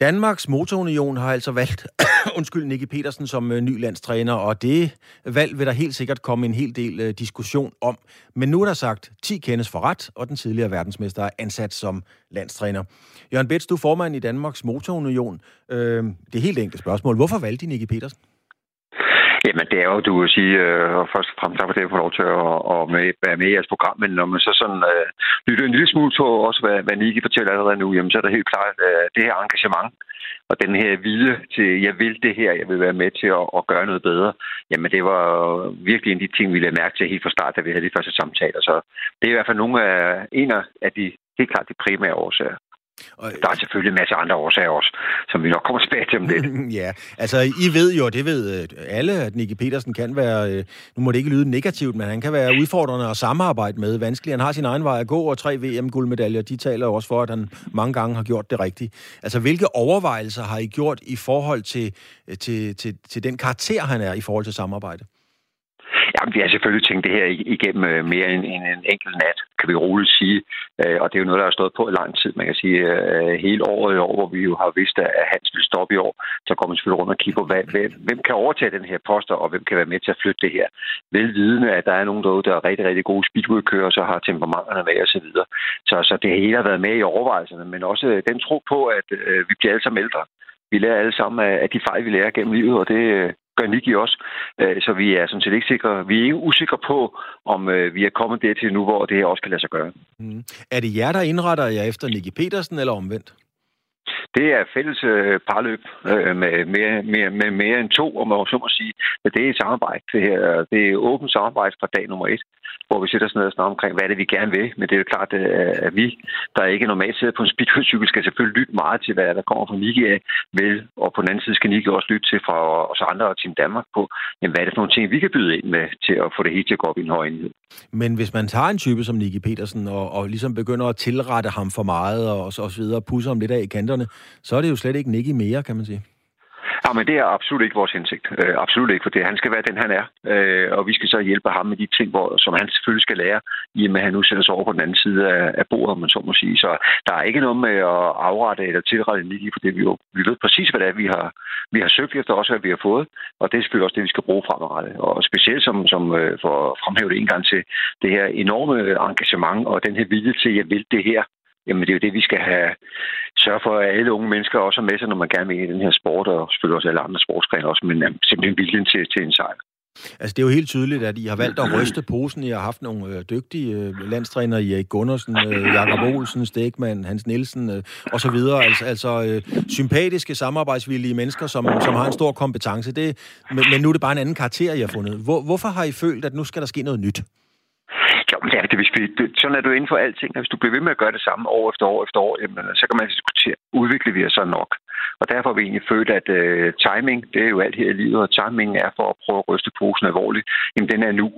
Danmarks Motorunion har altså valgt, undskyld, Nicky Petersen som øh, ny landstræner, og det valg vil der helt sikkert komme en hel del øh, diskussion om. Men nu er der sagt, 10 kendes for ret, og den tidligere verdensmester er ansat som landstræner. Jørgen Bets, du er formand i Danmarks Motorunion. Øh, det er helt enkelt spørgsmål. Hvorfor valgte de Nicky Petersen? Jamen, det er jo, du vil sige, øh, og først og fremmest tak for det, at få lov til at, at med, være med i jeres program, men når man så sådan øh, lytter en lille smule til også, hvad, hvad Niki fortæller allerede nu, jamen, så er det helt klart, at øh, det her engagement og den her vilje til, jeg vil det her, jeg vil være med til at, at gøre noget bedre, jamen det var virkelig en af de ting, vi lagde mærke til helt fra start, da vi havde de første samtaler. Så det er i hvert fald nogle af, en af de helt klart de primære årsager. Og, der er selvfølgelig en masse andre årsager også, som vi nok kommer tilbage til om lidt. ja, altså I ved jo, det ved øh, alle, at Nicky Petersen kan være, øh, nu må det ikke lyde negativt, men han kan være udfordrende at samarbejde med, vanskelig. Han har sin egen vej at gå, og tre VM-guldmedaljer, de taler jo også for, at han mange gange har gjort det rigtigt. Altså, hvilke overvejelser har I gjort i forhold til, øh, til, til, til den karakter, han er i forhold til samarbejde? Jamen, vi har selvfølgelig tænkt det her igennem øh, mere end en, en enkelt nat, kan vi roligt sige. Øh, og det er jo noget, der har stået på i lang tid. Man kan sige, øh, hele året i år, hvor vi jo har vidst, at Hans vil stoppe i år, så kommer vi selvfølgelig rundt og kigger på, hvad, hvem kan overtage den her poster, og hvem kan være med til at flytte det her. Velvidende, at der er nogen derude, der er rigtig, rigtig gode speedway-kører, så har temperamenterne med osv. Så, videre. så, så det hele har været med i overvejelserne, men også den tro på, at øh, vi bliver alle sammen ældre. Vi lærer alle sammen af de fejl, vi lærer gennem livet, og det, panik i også. Øh, så vi er sådan set ikke sikre. Vi er ikke usikre på, om øh, vi er kommet dertil nu, hvor det her også kan lade sig gøre. Mm. Er det jer, der indretter jer efter Nicky Petersen, eller omvendt? Det er fælles øh, parløb øh, med, mere, mere, med mere end to, om man så må sige. Men det er et samarbejde. Det, her, det er åbent samarbejde fra dag nummer et, hvor vi sætter os ned og snakker omkring, hvad er det, vi gerne vil. Men det er jo klart, øh, at vi, der ikke normalt sidder på en speedway-cykel, skal selvfølgelig lytte meget til, hvad der kommer fra Niki af, vel, og på den anden side skal Niki også lytte til fra os andre og Team Danmark på, jamen, hvad er det for nogle ting, vi kan byde ind med til at få det hele til at gå op i en høj enhed. Men hvis man tager en type som Niki Petersen og, og ligesom begynder at tilrette ham for meget og, og så videre, pusser ham lidt af i kanterne, så er det jo slet ikke Nicky mere, kan man sige. Ja, men det er absolut ikke vores hensigt. Øh, absolut ikke, for det. han skal være den, han er. Øh, og vi skal så hjælpe ham med de ting, hvor, som han selvfølgelig skal lære, i og med, at han nu sætter sig over på den anden side af, af bordet, om man så må sige. Så der er ikke noget med at afrette eller tilrette Niki, for det vi jo vi ved præcis, hvad det er, vi har, vi har søgt efter, også hvad vi har fået. Og det er selvfølgelig også det, vi skal bruge fremadrettet. Og specielt som, som øh, for at fremhæve det en gang til, det her enorme engagement og den her vilje til, at jeg vil det her jamen det er jo det, vi skal have sørge for, at alle unge mennesker også er med sig, når man gerne vil i den her sport, og selvfølgelig også alle andre sportsgrene også, men øh, simpelthen viljen til, til en sejr. Altså, det er jo helt tydeligt, at I har valgt at ryste posen. I har haft nogle øh, dygtige øh, landstrænere, Erik Gundersen, øh, Jakob Olsen, Stegman, Hans Nielsen øh, og så videre. Altså, altså øh, sympatiske, samarbejdsvillige mennesker, som, som har en stor kompetence. Det, men, men nu er det bare en anden karakter, I har fundet. Hvor, hvorfor har I følt, at nu skal der ske noget nyt? Jo, men det er det, hvis vi, det, sådan er du inden for alting. Hvis du bliver ved med at gøre det samme år efter år efter år, jamen, så kan man diskutere, udvikler vi os så nok? Og derfor har vi egentlig følt, at uh, timing, det er jo alt her i livet, og timing er for at prøve at ryste posen alvorligt, jamen den er nu.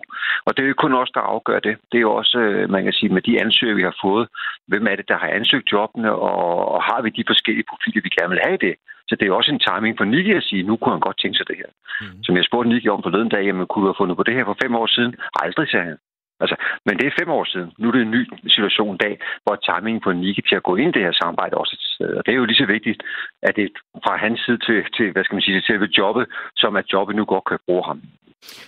Og det er jo kun os, der afgør det. Det er jo også, uh, man kan sige, med de ansøgere, vi har fået, hvem er det, der har ansøgt jobbene, og, og har vi de forskellige profiler, vi gerne vil have i det? Så det er jo også en timing for Niki at sige, nu kunne han godt tænke sig det her. Mm. Som jeg spurgte Niki om forleden dag, jamen kunne du have fundet på det her for fem år siden? Aldrig, sagde han. Altså, men det er fem år siden. Nu er det en ny situation i dag, hvor timingen på Nike til at gå ind i det her samarbejde også er til stede. Og det er jo lige så vigtigt, at det fra hans side til, til hvad skal man sige, til jobbet, som at jobbet nu godt kan bruge ham.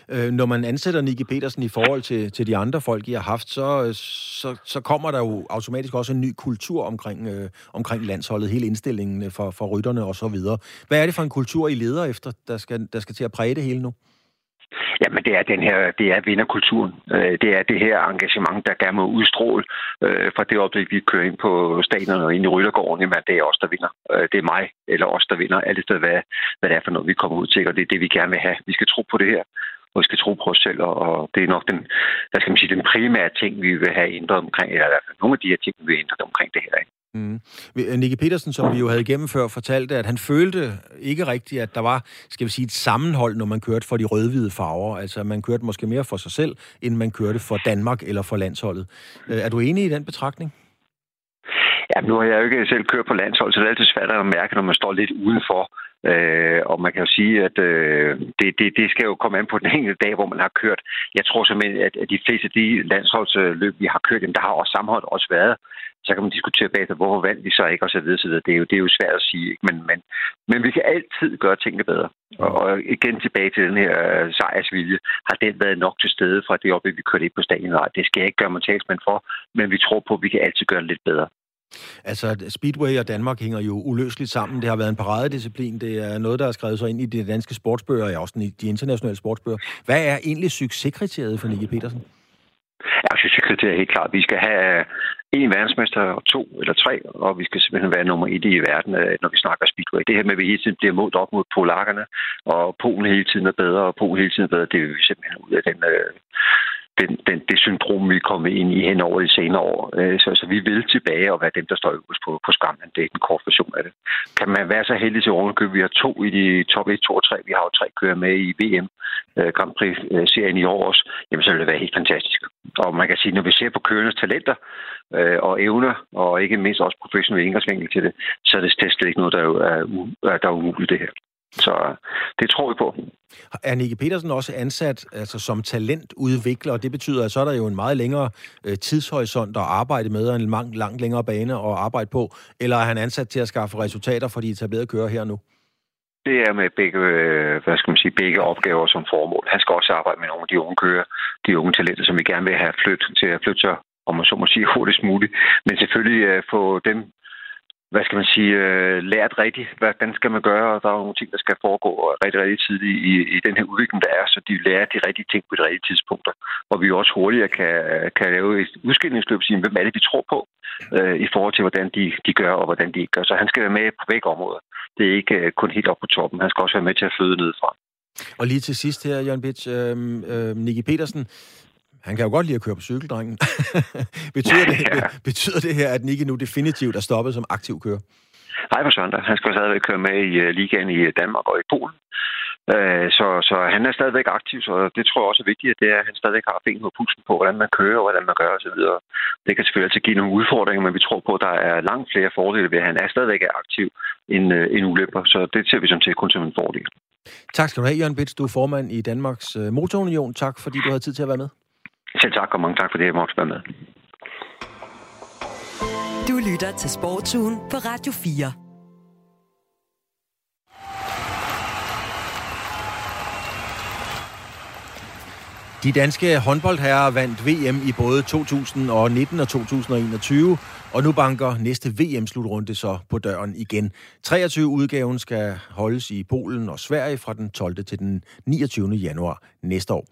Øh, når man ansætter Nike Petersen i forhold til, til de andre folk, I har haft, så, så, så kommer der jo automatisk også en ny kultur omkring, øh, omkring landsholdet, hele indstillingen for, for rytterne og så videre. Hvad er det for en kultur, I leder efter, der skal, der skal til at præge det hele nu? Jamen, det er den her, det er vinderkulturen. Øh, det er det her engagement, der gerne må udstråle øh, fra det øjeblik, vi kører ind på stadion og ind i Ryttergården. Jamen, det er os, der vinder. Øh, det er mig eller os, der vinder. Alt det, hvad, hvad det er for noget, vi kommer ud til, og det er det, vi gerne vil have. Vi skal tro på det her og vi skal tro på os selv, og det er nok den, hvad skal man sige, den primære ting, vi vil have ændret omkring, eller i hvert fald nogle af de her ting, vi vil ændre omkring det her. Ikke? Mm. Øh, Nicky Petersen, som vi jo havde gennemført, fortalte, at han følte ikke rigtigt, at der var, skal vi sige, et sammenhold, når man kørte for de rødhvide farver. Altså, man kørte måske mere for sig selv, end man kørte for Danmark eller for landsholdet. Øh, er du enig i den betragtning? Ja, nu har jeg jo ikke selv kørt på landshold, så det er altid svært at mærke, når man står lidt udenfor. Øh, og man kan jo sige, at øh, det, det, det skal jo komme an på den enkelte dag, hvor man har kørt. Jeg tror simpelthen, at, at de fleste af de landsholdsløb, vi har kørt, der har også sammenholdet også været så kan man diskutere bagefter, hvorfor vandt vi så ikke, og så videre, så videre. Det er jo, det er jo svært at sige, ikke? Men, men, men vi kan altid gøre tingene bedre. Og, og igen tilbage til den her øh, sejrsvilje, har den været nok til stede fra det op, vi kørte ind på stadion. Nej, det skal jeg ikke gøre mig talsmand for, men vi tror på, at vi kan altid gøre det lidt bedre. Altså, Speedway og Danmark hænger jo uløseligt sammen. Det har været en paradedisciplin. Det er noget, der er skrevet sig ind i de danske sportsbøger, og også i de internationale sportsbøger. Hvad er egentlig succeskriteriet for Nicky Petersen? Ja, succeskriteriet er helt klart. Vi skal have øh, en verdensmester, og to eller tre, og vi skal simpelthen være nummer et i verden, øh, når vi snakker speedway. Det her med, at vi hele tiden bliver målt op mod polakkerne, og Polen hele tiden er bedre, og Polen hele tiden er bedre, det vil vi simpelthen ud af den, øh, den, den, det syndrom, vi er kommet ind i hen over de senere år. Øh, så, så vi vil tilbage og være dem, der står øverst på, på skammen. Det er den korte version af det. Kan man være så heldig til ovenkøb? Vi har to i de top 1, 2 og 3. Vi har jo tre kører med i VM øh, Grand Prix-serien øh, i år også. Jamen, så vil det være helt fantastisk. Og man kan sige, når vi ser på kørendes talenter, og evner, og ikke mindst også professionelle indgangsvinkel til det, så er det slet ikke noget, der er, der er umuligt det her. Så det tror vi på. Er Nicky Petersen også ansat altså, som talentudvikler, og det betyder, at så er der jo en meget længere øh, tidshorisont at arbejde med, og en lang, langt længere bane at arbejde på, eller er han ansat til at skaffe resultater for de etablerede kører her nu? Det er med begge, øh, hvad skal man sige, begge opgaver som formål. Han skal også arbejde med nogle af de unge kører, de unge talenter, som vi gerne vil have flyttet til at flytte sig om man så må sige, hurtigst muligt. Men selvfølgelig uh, få dem, hvad skal man sige, øh, lært rigtigt, hvordan skal man gøre, og der er nogle ting, der skal foregå rigtig, rigtig tidligt i, i den her udvikling, der er, så de lærer de rigtige ting på de rigtige tidspunkter. og vi også hurtigere kan, kan lave et udskillingsløb og sige, hvem er det, vi tror på, øh, i forhold til, hvordan de, de gør, og hvordan de ikke gør. Så han skal være med på begge områder. Det er ikke øh, kun helt op på toppen. Han skal også være med til at føde nedefra. Og lige til sidst her, Jørgen Bitsch, øh, øh, Nicky Petersen, han kan jo godt lide at køre på cykeldrengen. betyder, det, ja. betyder det her, at Nicky nu definitivt er stoppet som aktiv kører? Nej, for søndag. Han skal stadigvæk køre med i uh, ligaen i Danmark og i Polen. Uh, så, så han er stadigvæk aktiv, så det tror jeg også er vigtigt, at det er, at han stadigvæk har fingeren på pulsen på, hvordan man kører og hvordan man gør osv. Det kan selvfølgelig altid give nogle udfordringer, men vi tror på, at der er langt flere fordele ved, at han er stadigvæk aktiv end, uh, end ulemper. Så det ser vi som til kun som en fordel. Tak skal du have, Jørgen Bits. Du er formand i Danmarks Motorunion. Tak, fordi du havde tid til at være med. Selv tak, og mange tak, fordi jeg måtte være med. Du lytter til Sportsugen på Radio 4. De danske håndboldherrer vandt VM i både 2019 og 2021, og nu banker næste VM-slutrunde så på døren igen. 23 udgaven skal holdes i Polen og Sverige fra den 12. til den 29. januar næste år.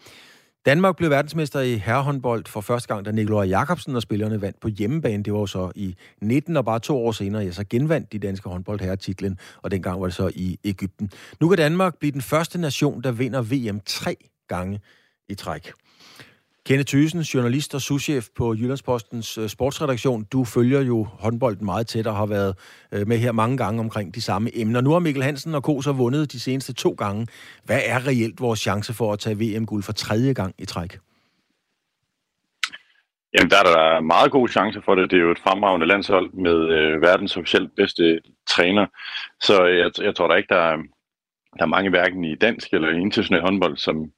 Danmark blev verdensmester i herrehåndbold for første gang, da Nikolaj Jakobsen og spillerne vandt på hjemmebane. Det var så i 19, og bare to år senere, ja, så genvandt de danske håndboldherrer titlen, og dengang var det så i Ægypten. Nu kan Danmark blive den første nation, der vinder VM tre gange i træk. Kenneth Thyssen, journalist og souschef på Jyllandspostens øh, sportsredaktion. Du følger jo håndbolden meget tæt og har været øh, med her mange gange omkring de samme emner. Nu har Mikkel Hansen og Kos vundet de seneste to gange. Hvad er reelt vores chance for at tage VM-guld for tredje gang i træk? Jamen, der er der meget gode chancer for det. Det er jo et fremragende landshold med øh, verdens officielt bedste træner. Så jeg, jeg tror da ikke, der er, der er mange hverken i dansk eller international håndbold, som,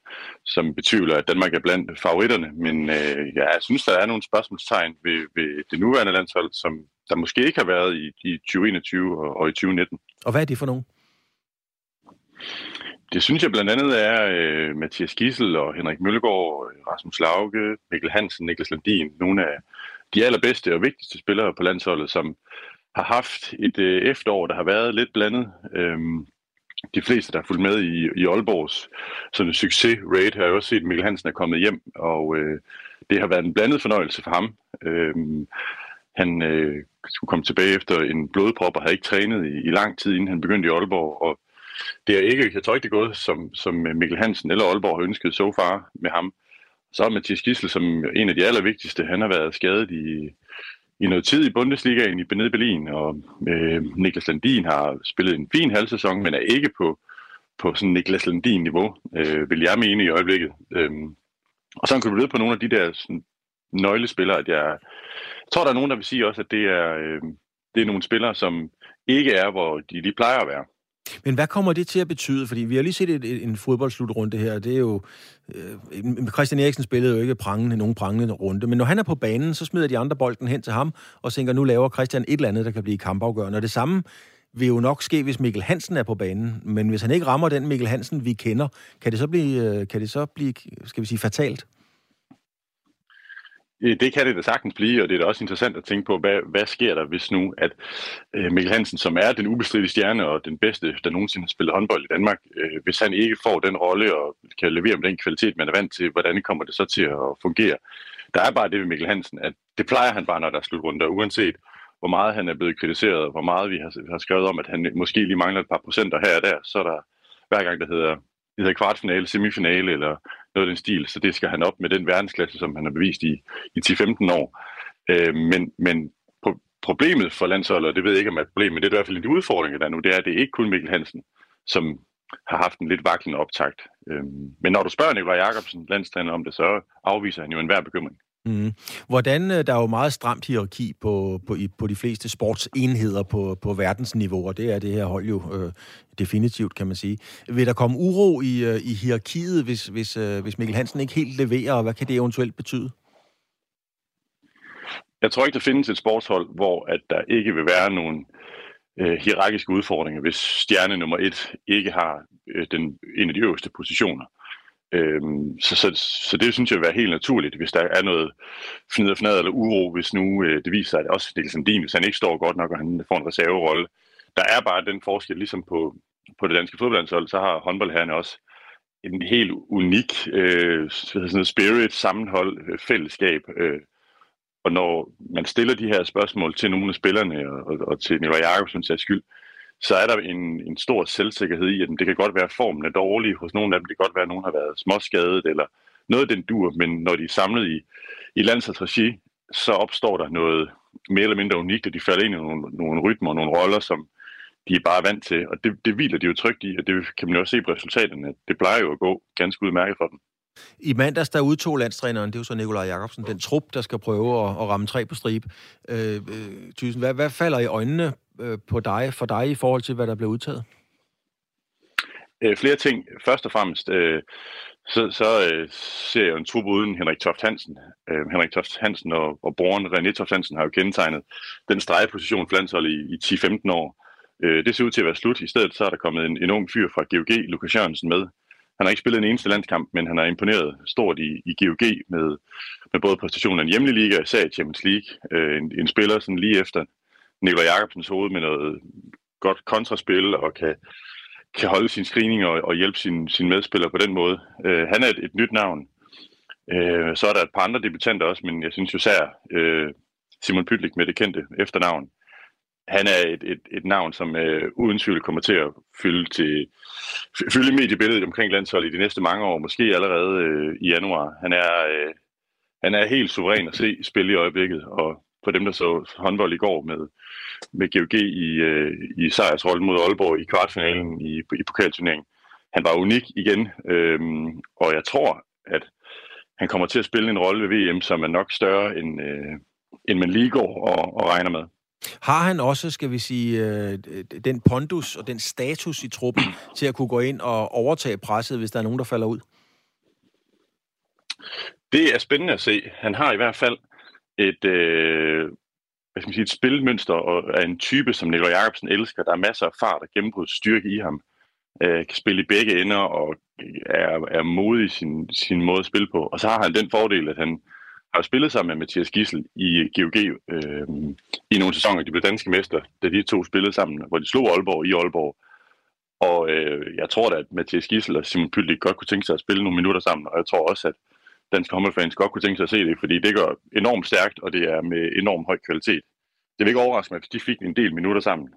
som betvivler, at Danmark er blandt favoritterne. Men øh, ja, jeg synes, der er nogle spørgsmålstegn ved, ved det nuværende landshold, som der måske ikke har været i, i 2021 og, og i 2019. Og hvad er det for nogen? Det synes jeg blandt andet er øh, Mathias Gissel og Henrik Møllegaard, Rasmus Lauke, Mikkel Hansen, Niklas Landin, nogle af de allerbedste og vigtigste spillere på landsholdet, som har haft et øh, efterår, der har været lidt blandet. Øhm, de fleste, der har fulgt med i, i Aalborgs sådan en succes-rate, har jo også set, at Mikkel Hansen er kommet hjem, og øh, det har været en blandet fornøjelse for ham. Øh, han øh, skulle komme tilbage efter en blodprop og havde ikke trænet i, i lang tid, inden han begyndte i Aalborg, og det er ikke, jeg tror ikke, det er gået, som, som Mikkel Hansen eller Aalborg har ønsket så so far med ham. Så er Mathias Gissel som en af de allervigtigste. Han har været skadet i, i noget tid i Bundesligaen i Bened Berlin, og øh, Niklas Landin har spillet en fin halv sæson, men er ikke på, på sådan Niklas Landin-niveau, øh, vil jeg mene i øjeblikket. Øh, og så kan du blive på nogle af de der sådan, nøglespillere, at jeg, jeg tror, der er nogen, der vil sige også, at det er, øh, det er nogle spillere, som ikke er, hvor de lige plejer at være. Men hvad kommer det til at betyde? Fordi vi har lige set et, et, en fodboldslutrunde her. Det er jo... Øh, Christian Eriksen spillede jo ikke prangende, nogen prangende runde. Men når han er på banen, så smider de andre bolden hen til ham, og tænker, nu laver Christian et eller andet, der kan blive kampafgørende. Og det samme vil jo nok ske, hvis Mikkel Hansen er på banen. Men hvis han ikke rammer den Mikkel Hansen, vi kender, kan det så blive, øh, kan det så blive skal vi sige, fatalt? Det kan det da sagtens blive, og det er da også interessant at tænke på, hvad, hvad sker der, hvis nu, at øh, Mikkel Hansen, som er den ubestridte stjerne og den bedste, der nogensinde har spillet håndbold i Danmark, øh, hvis han ikke får den rolle og kan levere med den kvalitet, man er vant til, hvordan kommer det så til at fungere? Der er bare det ved Mikkel Hansen, at det plejer han bare, når der er slutrunder, uanset hvor meget han er blevet kritiseret, hvor meget vi har, har skrevet om, at han måske lige mangler et par procenter her og der, så er der hver gang, der hedder det hedder kvartfinale, semifinale eller noget af den stil, så det skal han op med den verdensklasse, som han har bevist i, i 10-15 år. Øh, men, men problemet for landsholdet, og det ved jeg ikke om er et problem, men det er i hvert fald en udfordring, der er nu, det er, at det er ikke kun Mikkel Hansen, som har haft en lidt vaklende optakt. Øh, men når du spørger Nikolaj Jacobsen, landstræner, om det, så afviser han jo enhver bekymring. Mm. Hvordan, øh, der er jo meget stramt hierarki på, på, på de fleste sportsenheder på, på verdensniveau, og det er det her hold jo øh, definitivt, kan man sige. Vil der komme uro i, øh, i hierarkiet, hvis, hvis, øh, hvis Mikkel Hansen ikke helt leverer, og hvad kan det eventuelt betyde? Jeg tror ikke, der findes et sportshold, hvor at der ikke vil være nogen øh, hierarkiske udfordringer, hvis stjerne nummer et ikke har øh, den, en af de øverste positioner. Øhm, så, så, så det synes jeg vil være helt naturligt, hvis der er noget fnider fnad eller uro, hvis nu øh, det viser sig, at også Niels ligesom Din, hvis han ikke står godt nok, og han får en reserverolle. Der er bare den forskel, ligesom på, på det danske fodboldlandshold, så har håndboldherrene også en helt unik øh, sådan spirit, sammenhold, øh, fællesskab. Øh, og når man stiller de her spørgsmål til nogle af spillerne og, og, og til Nikolaj Jacobsen til skyld, så er der en, en stor selvsikkerhed i, at det kan godt være, at formen er dårlig hos nogle af dem. Det kan godt være, at nogen har været småskadet eller noget den dur, men når de er samlet i, i landsholdsregi, så opstår der noget mere eller mindre unikt, og de falder ind i nogle, nogle rytmer og nogle roller, som de er bare vant til. Og det, det hviler de jo trygt i, og det kan man jo også se på resultaterne. Det plejer jo at gå ganske udmærket for dem. I mandags, der udtog landstræneren, det er jo så Nikolaj Jakobsen, den trup, der skal prøve at, at ramme tre på stribe. Øh, øh, Thyssen, hvad, hvad falder i øjnene øh, på dig, for dig i forhold til, hvad der blev udtaget? Øh, flere ting. Først og fremmest, øh, så, så øh, ser jeg en trup uden Henrik Toft Hansen. Øh, Henrik Toft Hansen og, og broren René Toft Hansen har jo kendetegnet den stregeposition for landsholdet i, i 10-15 år. Øh, det ser ud til at være slut. I stedet så er der kommet en, en ung fyr fra GOG, Lukas Jørgensen, med. Han har ikke spillet en eneste landskamp, men han har imponeret stort i, i GOG med, med både præstationen i hjemlig liga og især i Champions League. Øh, en, en spiller sådan lige efter Nikolaj Jacobsens hoved med noget godt kontraspil og kan, kan holde sin screening og, og hjælpe sin, sin medspillere på den måde. Øh, han er et, et nyt navn. Øh, så er der et par andre debutanter også, men jeg synes jo sær øh, Simon Pytlik med det kendte efternavn han er et, et, et navn, som øh, uden tvivl kommer til at fylde, til, fylde mediebilledet omkring landsholdet i de næste mange år, måske allerede øh, i januar. Han er, øh, han er helt suveræn at se spille i øjeblikket, og for dem, der så håndbold i går med, med GOG i, øh, i sejrsrollen mod Aalborg i kvartfinalen i, i pokalturneringen, han var unik igen, øh, og jeg tror, at han kommer til at spille en rolle ved VM, som er nok større, end, øh, end man lige går og, og regner med. Har han også, skal vi sige, øh, den pondus og den status i truppen til at kunne gå ind og overtage presset, hvis der er nogen, der falder ud? Det er spændende at se. Han har i hvert fald et, øh, hvad skal man sige, et spilmønster og er en type, som Nikolaj Jacobsen elsker. Der er masser af fart og gennembrudsstyrke i ham. Øh, kan spille i begge ender og er, er modig i sin, sin måde at spille på. Og så har han den fordel, at han har spillet sammen med Mathias Gissel i GOG øh, i nogle sæsoner. De blev danske mester, da de to spillede sammen, hvor de slog Aalborg i Aalborg. Og øh, jeg tror da, at Mathias Gissel og Simon Pyldik godt kunne tænke sig at spille nogle minutter sammen, og jeg tror også, at danske håndboldfans godt kunne tænke sig at se det, fordi det går enormt stærkt, og det er med enorm høj kvalitet. Det vil ikke overraske mig, hvis de fik en del minutter sammen.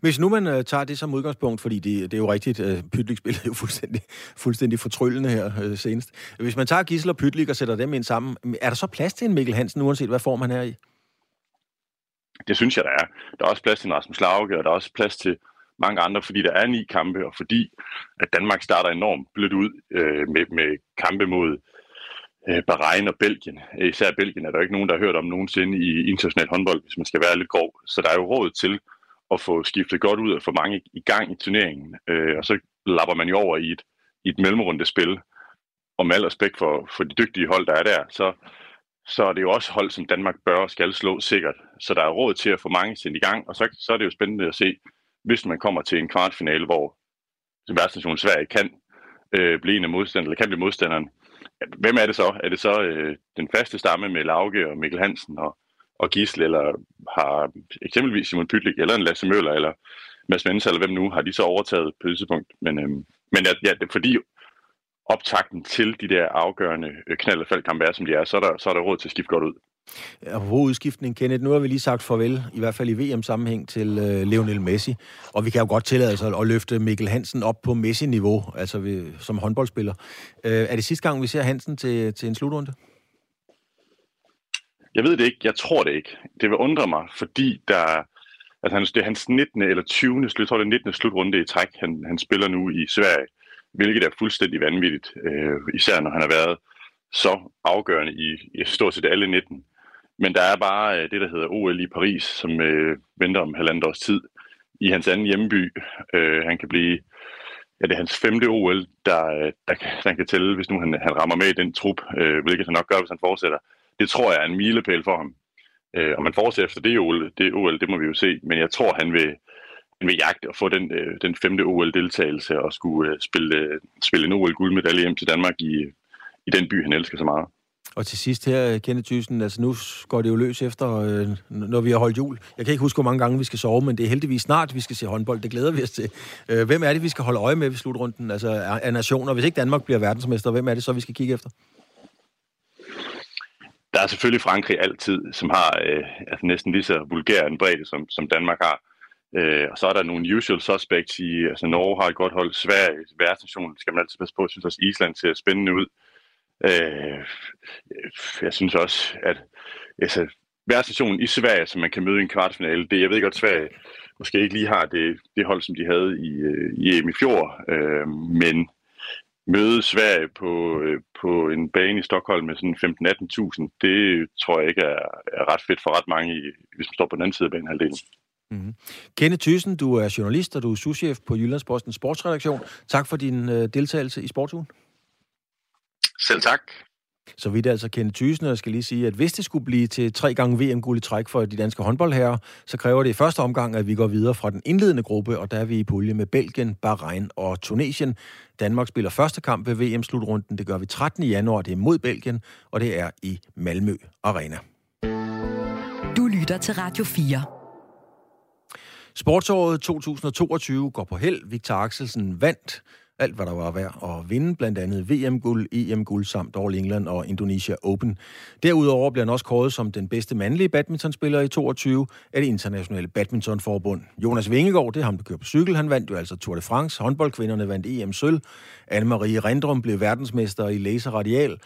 Hvis nu man øh, tager det som udgangspunkt, fordi det, det er jo rigtigt, øh, Pytlik spillede jo fuldstændig, fuldstændig fortryllende her øh, senest. Hvis man tager Gissel og Pytlik og sætter dem ind sammen, er der så plads til en Mikkel Hansen, uanset hvad form han er i? Det synes jeg, der er. Der er også plads til en Rasmus Lauke, og der er også plads til mange andre, fordi der er ni kampe, og fordi at Danmark starter enormt blødt ud øh, med, med kampe mod øh, Bahrain og Belgien. Især Belgien er der ikke nogen, der har hørt om nogensinde i international håndbold, hvis man skal være lidt grov. Så der er jo råd til at få skiftet godt ud og få mange i gang i turneringen. Øh, og så lapper man jo over i et, i et mellemrunde spil. Og med al respekt for, for de dygtige hold, der er der, så, så er det jo også hold, som Danmark bør og skal slå sikkert. Så der er råd til at få mange sendt i gang, og så, så er det jo spændende at se, hvis man kommer til en kvartfinale, hvor værtsnationen Sverige kan øh, blive en af modstanderne, eller kan blive modstanderen. Hvem er det så? Er det så øh, den faste stamme med Lauke og Mikkel Hansen og og Gisle, eller har eksempelvis Simon Pytlik, eller en Lasse Møller, eller Mads Mendes, eller hvem nu, har de så overtaget på det tidspunkt. Men, øhm, men ja, ja, det, fordi optakten til de der afgørende øh, knald- og faldkampe er, som de er, så er, der, så er der råd til at skifte godt ud. Apropos udskiftning, Kenneth, nu har vi lige sagt farvel, i hvert fald i VM-sammenhæng, til øh, Lionel Messi. Og vi kan jo godt tillade os at løfte Mikkel Hansen op på Messi-niveau, altså vi, som håndboldspiller. Øh, er det sidste gang, vi ser Hansen til, til en slutrunde? Jeg ved det ikke. Jeg tror det ikke. Det vil undre mig, fordi der, altså han, det er hans 19. eller 20. Slut, jeg tror, det er 19. slutrunde i træk, han, han spiller nu i Sverige, hvilket er fuldstændig vanvittigt, øh, især når han har været så afgørende i, i stort set alle 19. Men der er bare øh, det, der hedder OL i Paris, som øh, venter om halvandet års tid i hans anden hjemby. Øh, han kan blive, ja, det er hans femte OL, der, øh, der, der, der kan tælle, hvis nu han, han rammer med i den trup, øh, hvilket han nok gør, hvis han fortsætter det tror jeg er en milepæl for ham. Øh, og man fortsætter efter det OL, det OL, det må vi jo se, men jeg tror, han vil, han vil jagte og få den, øh, den femte OL-deltagelse og skulle øh, spille, øh, spille en OL-guldmedalje hjem til Danmark i, i den by, han elsker så meget. Og til sidst her, Kenneth Thyssen, altså nu går det jo løs efter, øh, når vi har holdt jul. Jeg kan ikke huske, hvor mange gange vi skal sove, men det er heldigvis snart, vi skal se håndbold. Det glæder vi os til. Øh, hvem er det, vi skal holde øje med ved slutrunden? Altså af nationer. Hvis ikke Danmark bliver verdensmester, hvem er det så, vi skal kigge efter? Der er selvfølgelig Frankrig altid, som har øh, altså næsten lige så vulgær en bredde, som, som Danmark har. Øh, og så er der nogle usual suspects i, altså Norge har et godt hold, Sverige, værtsnationen skal man altid passe på. Jeg synes også, Island ser spændende ud. Øh, jeg synes også, at altså, verdensnationen i Sverige, som man kan møde i en kvartfinale, det, jeg ved godt, Sverige måske ikke lige har det, det hold, som de havde i, øh, i EM i fjor, øh, men møde Sverige på, øh, på en bane i Stockholm med sådan 15-18.000, det tror jeg ikke er, er ret fedt for ret mange, hvis man står på den anden side af banehalvdelen. Mm-hmm. Kenneth Thyssen, du er journalist, og du er souschef på Jyllandspostens sportsredaktion. Tak for din øh, deltagelse i Sportsugen. Selv tak. Så vidt altså Kenneth Thyssen, og jeg skal lige sige, at hvis det skulle blive til tre gange VM-guld i træk for de danske håndboldherrer, så kræver det i første omgang, at vi går videre fra den indledende gruppe, og der er vi i pulje med Belgien, Bahrain og Tunesien. Danmark spiller første kamp ved VM-slutrunden. Det gør vi 13. januar. Det er mod Belgien, og det er i Malmø Arena. Du lytter til Radio 4. Sportsåret 2022 går på held. Victor Axelsen vandt alt, hvad der var værd at vinde, blandt andet VM-guld, EM-guld samt All England og Indonesia Open. Derudover bliver han også kåret som den bedste mandlige badmintonspiller i 22 af det internationale badmintonforbund. Jonas Vingegaard, det er ham, der kører på cykel, han vandt jo altså Tour de France. Håndboldkvinderne vandt EM-sølv. Anne-Marie Rendrum blev verdensmester i laser radial.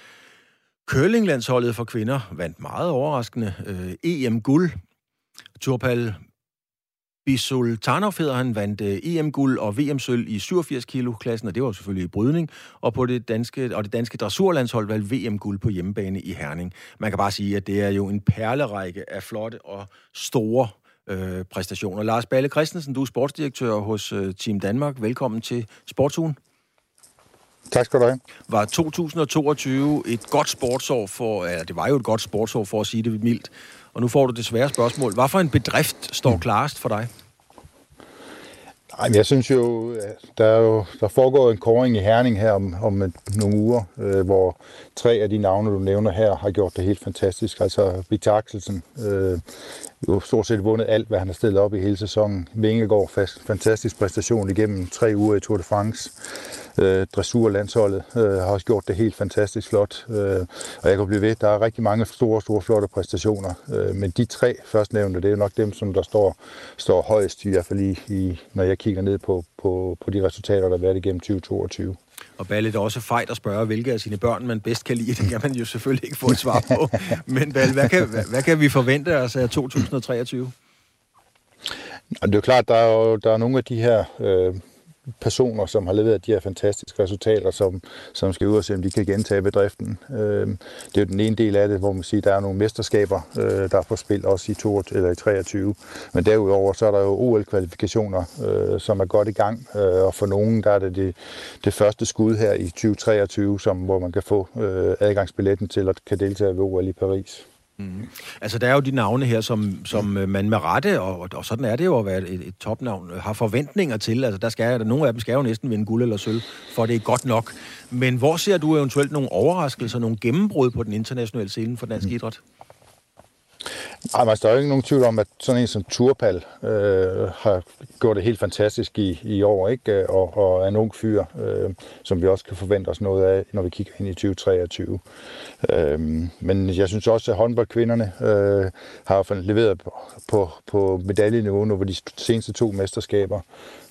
Curlinglandsholdet for kvinder vandt meget overraskende øh, EM-guld. Turpal Bisultanov hedder han, vandt øh, EM-guld og VM-sølv i 87 kilo-klassen, og det var selvfølgelig i brydning. Og, på det danske, og det danske dressurlandshold valgte VM-guld på hjemmebane i Herning. Man kan bare sige, at det er jo en perlerække af flotte og store øh, præstationer. Lars Balle Christensen, du er sportsdirektør hos øh, Team Danmark. Velkommen til Sportsugen. Tak skal du have. Var 2022 et godt sportsår for, ja, det var jo et godt sportsår for at sige det mildt, og nu får du det svære spørgsmål. Hvad for en bedrift står klarest for dig? Ej, jeg synes jo, der, er jo, der foregår en koring i Herning her om, om et, nogle uger, øh, hvor tre af de navne, du nævner her, har gjort det helt fantastisk. Altså Victor Axelsen, øh, jo stort set vundet alt, hvad han har stillet op i hele sæsonen. Vingegaard, fast, fantastisk præstation igennem tre uger i Tour de France. Øh, dressurlandsholdet øh, har også gjort det helt fantastisk flot. Øh, og jeg kan blive ved, der er rigtig mange store, store, flotte præstationer. Øh, men de tre førstnævnte, det er nok dem, som der står, står højst, i hvert fald i, i, når jeg kigger ned på, på, på de resultater, der har været igennem 2022. Og Balle, det er også fejt at spørge, hvilke af sine børn man bedst kan lide. Det kan man jo selvfølgelig ikke få et svar på. Men Balle, hvad kan, hvad, hvad kan vi forvente os af 2023? Og det er jo klart, der er jo der er nogle af de her øh, personer, som har leveret de her fantastiske resultater, som, som skal ud og se, om de kan gentage bedriften. Øh, det er jo den ene del af det, hvor man siger, der er nogle mesterskaber, øh, der er på spil også i, 22, eller i 23. Men derudover så er der jo OL-kvalifikationer, øh, som er godt i gang, øh, og for nogen der er det, det det første skud her i 2023, som, hvor man kan få øh, adgangsbilletten til at kan deltage ved OL i Paris. Mm. Altså, der er jo de navne her, som, som øh, man med rette, og, og sådan er det jo at være et, et topnavn, har forventninger til. Altså, der skal, der, nogle af dem skal jo næsten vinde guld eller sølv, for det er godt nok. Men hvor ser du eventuelt nogle overraskelser, nogle gennembrud på den internationale scene for dansk mm. idræt? Ej, altså, der er jo ikke nogen tvivl om, at sådan en som Turpal øh, har gjort det helt fantastisk i, i år, ikke? Og, og er en ung fyr, øh, som vi også kan forvente os noget af, når vi kigger ind i 2023. Øh, men jeg synes også, at håndboldkvinderne øh, har leveret på, på, på medaljeniveau nu på de seneste to mesterskaber.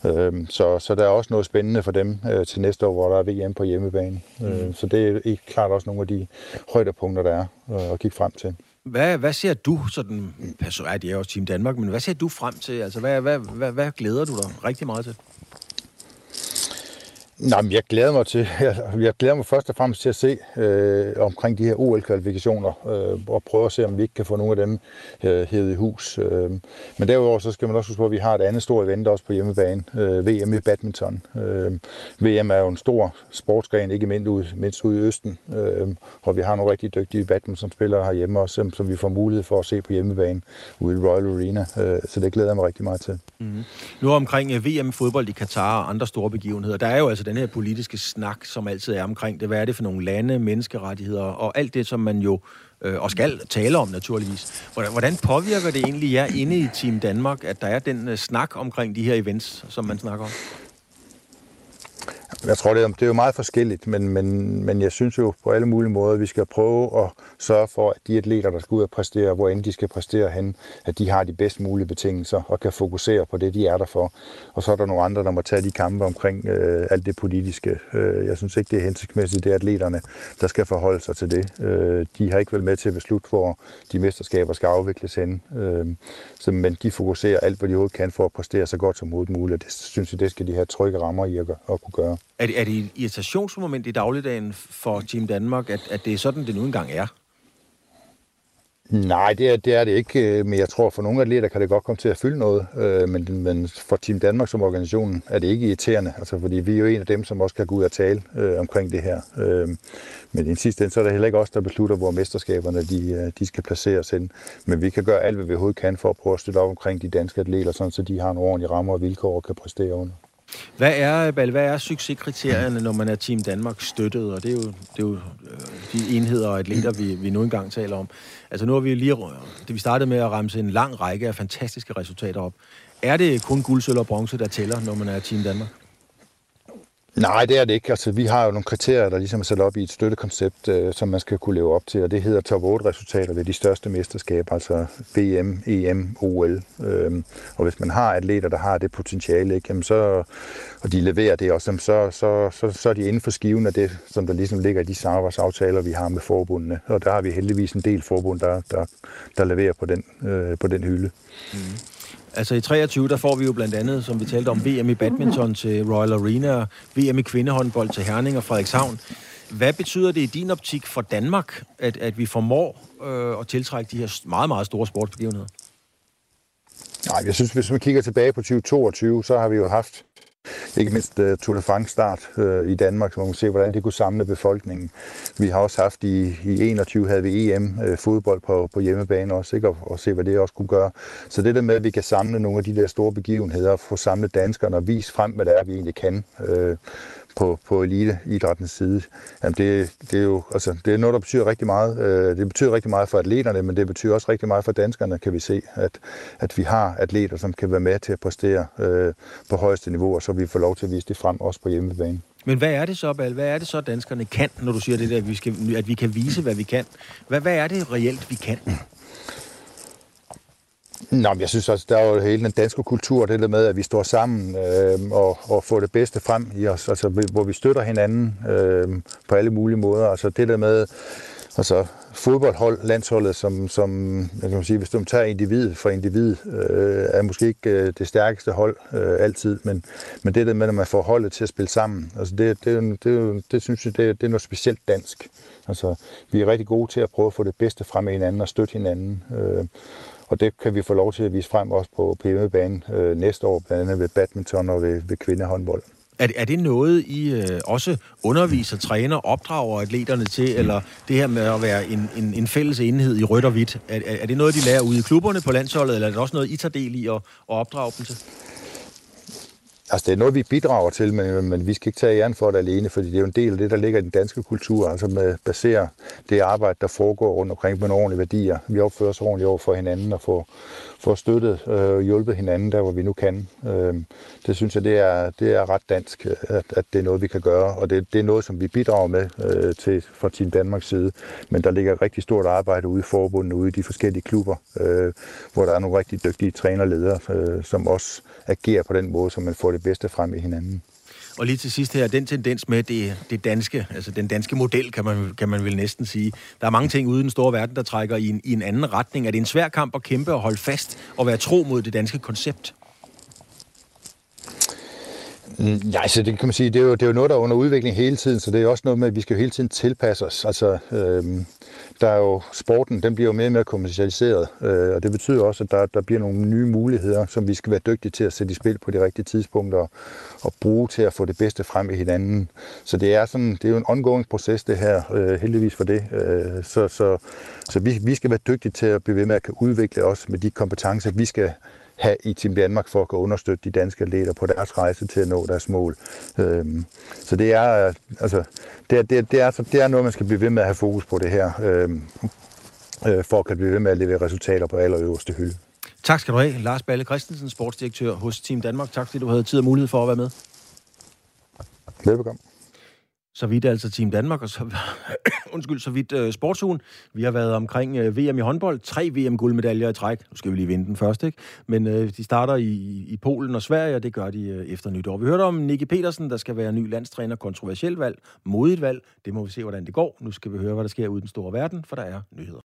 Øh, så, så der er også noget spændende for dem øh, til næste år, hvor der er VM på hjemmebane. Mm. Øh, så det er klart også nogle af de højdepunkter, der er øh, at kigge frem til. Hvad, hvad ser du sådan, altså, ja, det er jo Team Danmark, men hvad ser du frem til? Altså, hvad, hvad, hvad, hvad glæder du dig rigtig meget til? Nej, men jeg glæder mig til, jeg, jeg glæder mig først og fremmest til at se øh, omkring de her OL-kvalifikationer, øh, og prøve at se, om vi ikke kan få nogle af dem øh, hævet i hus. Øh, men derudover så skal man også huske på, at vi har et andet stort event også på hjemmebane, øh, VM i badminton. Øh, VM er jo en stor sportsgren, ikke mindst ude, mindst ude i Østen, øh, og vi har nogle rigtig dygtige badmintonspillere herhjemme også, som, som vi får mulighed for at se på hjemmebane ude i Royal Arena, øh, så det glæder jeg mig rigtig meget til. Mm-hmm. Nu omkring øh, VM-fodbold i Katar og andre store begivenheder, der er jo altså den her politiske snak, som altid er omkring det. Hvad er det for nogle lande, menneskerettigheder og alt det, som man jo øh, og skal tale om naturligvis. Hvordan, hvordan påvirker det egentlig jer inde i Team Danmark, at der er den øh, snak omkring de her events, som man snakker om? Jeg tror, det er, det er jo meget forskelligt, men, men, men jeg synes jo på alle mulige måder, at vi skal prøve at sørge for, at de atleter, der skal ud og præstere, hvor end de skal præstere hen, at de har de bedst mulige betingelser og kan fokusere på det, de er der for. Og så er der nogle andre, der må tage de kampe omkring øh, alt det politiske. Øh, jeg synes ikke, det er hensigtsmæssigt, det er atleterne, der skal forholde sig til det. Øh, de har ikke vel med til at beslutte, hvor de mesterskaber skal afvikles hen. Øh, så, men de fokuserer alt, hvad de overhovedet kan for at præstere så godt som muligt. Det synes jeg, det skal de have trygge rammer i at, at kunne gøre. Er det, er det et irritationsmoment i dagligdagen for Team Danmark, at, at det er sådan, det nu engang er? Nej, det er, det er det ikke, øh, men jeg tror, for nogle atleter kan det godt komme til at fylde noget, øh, men, men for Team Danmark som organisation er det ikke irriterende, altså, fordi vi er jo en af dem, som også kan gå ud og tale øh, omkring det her. Øh, men i den sidste ende, så er det heller ikke os, der beslutter, hvor mesterskaberne de, øh, de skal placeres hen. Men vi kan gøre alt, hvad vi overhovedet kan for at prøve at støtte op omkring de danske atleter, sådan, så de har en ordentlig rammer og vilkår og kan præstere under. Hvad er, hvad er succeskriterierne, når man er Team Danmark støttet? Og det er jo, det er jo øh, de enheder og atleter, vi, vi nu engang taler om. Altså nu har vi lige, det vi startede med at ramse en lang række af fantastiske resultater op. Er det kun guld, sølv og bronze, der tæller, når man er Team Danmark? Nej, det er det ikke. Altså, vi har jo nogle kriterier, der ligesom er sat op i et støttekoncept, øh, som man skal kunne leve op til, og det hedder top 8-resultater ved de største mesterskaber, altså VM, EM, OL. Øhm, og hvis man har atleter, der har det potentiale, ikke, jamen så, og de leverer det også, så, så, så, så er de inden for skiven af det, som der ligesom ligger i de samarbejdsaftaler, vi har med forbundene. Og der har vi heldigvis en del forbund, der, der, der leverer på den, øh, på den hylde. Mm. Altså i 23, der får vi jo blandt andet, som vi talte om, VM i badminton til Royal Arena, VM i kvindehåndbold til Herning og Frederikshavn. Hvad betyder det i din optik for Danmark, at, at vi formår øh, at tiltrække de her meget, meget store sportsbegivenheder? Nej, jeg synes, hvis man kigger tilbage på 2022, så har vi jo haft ikke mindst uh, Tour de France start uh, i Danmark, så man kunne se, hvordan det kunne samle befolkningen. Vi har også haft i, i 21 havde vi EM uh, øh, fodbold på, på hjemmebane også, ikke? Og, og se, hvad det også kunne gøre. Så det der med, at vi kan samle nogle af de der store begivenheder, og få samlet danskerne og vise frem, hvad det er, vi egentlig kan. Uh, på, på eliteidrættens side. Jamen det, det, er jo altså, det er noget, der betyder rigtig meget. Øh, det betyder rigtig meget for atleterne, men det betyder også rigtig meget for danskerne, kan vi se, at, at vi har atleter, som kan være med til at præstere øh, på højeste niveau, og så vi får lov til at vise det frem også på hjemmebane. Men hvad er det så, Bal? Hvad er det så, danskerne kan, når du siger det der, at vi, skal, at vi kan vise, hvad vi kan? Hvad, hvad er det reelt, vi kan? Nå, jeg synes også, der er jo hele den danske kultur, det der med, at vi står sammen øh, og, og får det bedste frem i os, altså, hvor vi støtter hinanden øh, på alle mulige måder. Altså det der med, altså fodboldhold, landsholdet, som, som jeg kan sige, hvis du tager individ for individ, øh, er måske ikke øh, det stærkeste hold øh, altid, men, men det der med, at man får holdet til at spille sammen, altså det, det, det, det synes jeg, det, det er noget specielt dansk. Altså, vi er rigtig gode til at prøve at få det bedste frem i hinanden og støtte hinanden. Øh, og det kan vi få lov til at vise frem også på PM-banen øh, næste år, blandt andet ved badminton og ved, ved kvindehåndbold. Er er det noget, I øh, også underviser, træner, opdrager atleterne til, eller det her med at være en, en, en fælles enhed i rødt og hvidt? Er, er det noget, de lærer ude i klubberne på landsholdet, eller er det også noget, I tager del i at, at opdrage dem til? Altså, det er noget, vi bidrager til, men, men vi skal ikke tage æren for det alene, fordi det er jo en del af det, der ligger i den danske kultur, altså med basere det arbejde, der foregår rundt omkring på nogle ordentlige værdier. Vi opfører os ordentligt over for hinanden og får, får støttet øh, og øh, hjulpet hinanden der, hvor vi nu kan. Øh, det synes jeg, det er, det er ret dansk, at, at det er noget, vi kan gøre, og det, det er noget, som vi bidrager med øh, til fra Team Danmarks side. Men der ligger rigtig stort arbejde ude i forbundet, ude i de forskellige klubber, øh, hvor der er nogle rigtig dygtige trænerledere, øh, som også agerer på den måde, som man får det bedste frem i hinanden. Og lige til sidst her, den tendens med det, det danske, altså den danske model, kan man, kan man vel næsten sige. Der er mange ting ude i den store verden, der trækker i en, i en anden retning. Er det en svær kamp at kæmpe og holde fast og være tro mod det danske koncept? Mm, ja, altså det kan man sige, det er, jo, det er jo noget, der er under udvikling hele tiden, så det er også noget med, at vi skal jo hele tiden tilpasse os. Altså, øhm, der er jo, sporten, den bliver jo mere og mere kommersialiseret, øh, og det betyder også, at der, der bliver nogle nye muligheder, som vi skal være dygtige til at sætte i spil på de rigtige tidspunkter, og, og bruge til at få det bedste frem i hinanden. Så det er, sådan, det er jo en ongoing proces, det her, øh, heldigvis for det. Øh, så så, så vi, vi skal være dygtige til at blive ved med at kan udvikle os med de kompetencer, vi skal have i Team Danmark for at kunne understøtte de danske atleter på deres rejse til at nå deres mål. Øhm, så det er, altså, det, er, det, er, det, er, det er noget, man skal blive ved med at have fokus på det her, øhm, øh, for at kan blive ved med at levere resultater på allerøverste hylde. Tak skal du have, Lars Balle Christensen, sportsdirektør hos Team Danmark. Tak fordi du havde tid og mulighed for at være med. Velbekomme. Så vidt altså Team Danmark, og så, undskyld, så vidt uh, sportsugen. Vi har været omkring øh, uh, VM i håndbold. Tre VM-guldmedaljer i træk. Nu skal vi lige vinde den første, ikke? Men uh, de starter i, i Polen og Sverige, og det gør de uh, efter nytår. Vi hørte om Nicky Petersen, der skal være ny landstræner. Kontroversielt valg, modigt valg. Det må vi se, hvordan det går. Nu skal vi høre, hvad der sker ude i den store verden, for der er nyheder.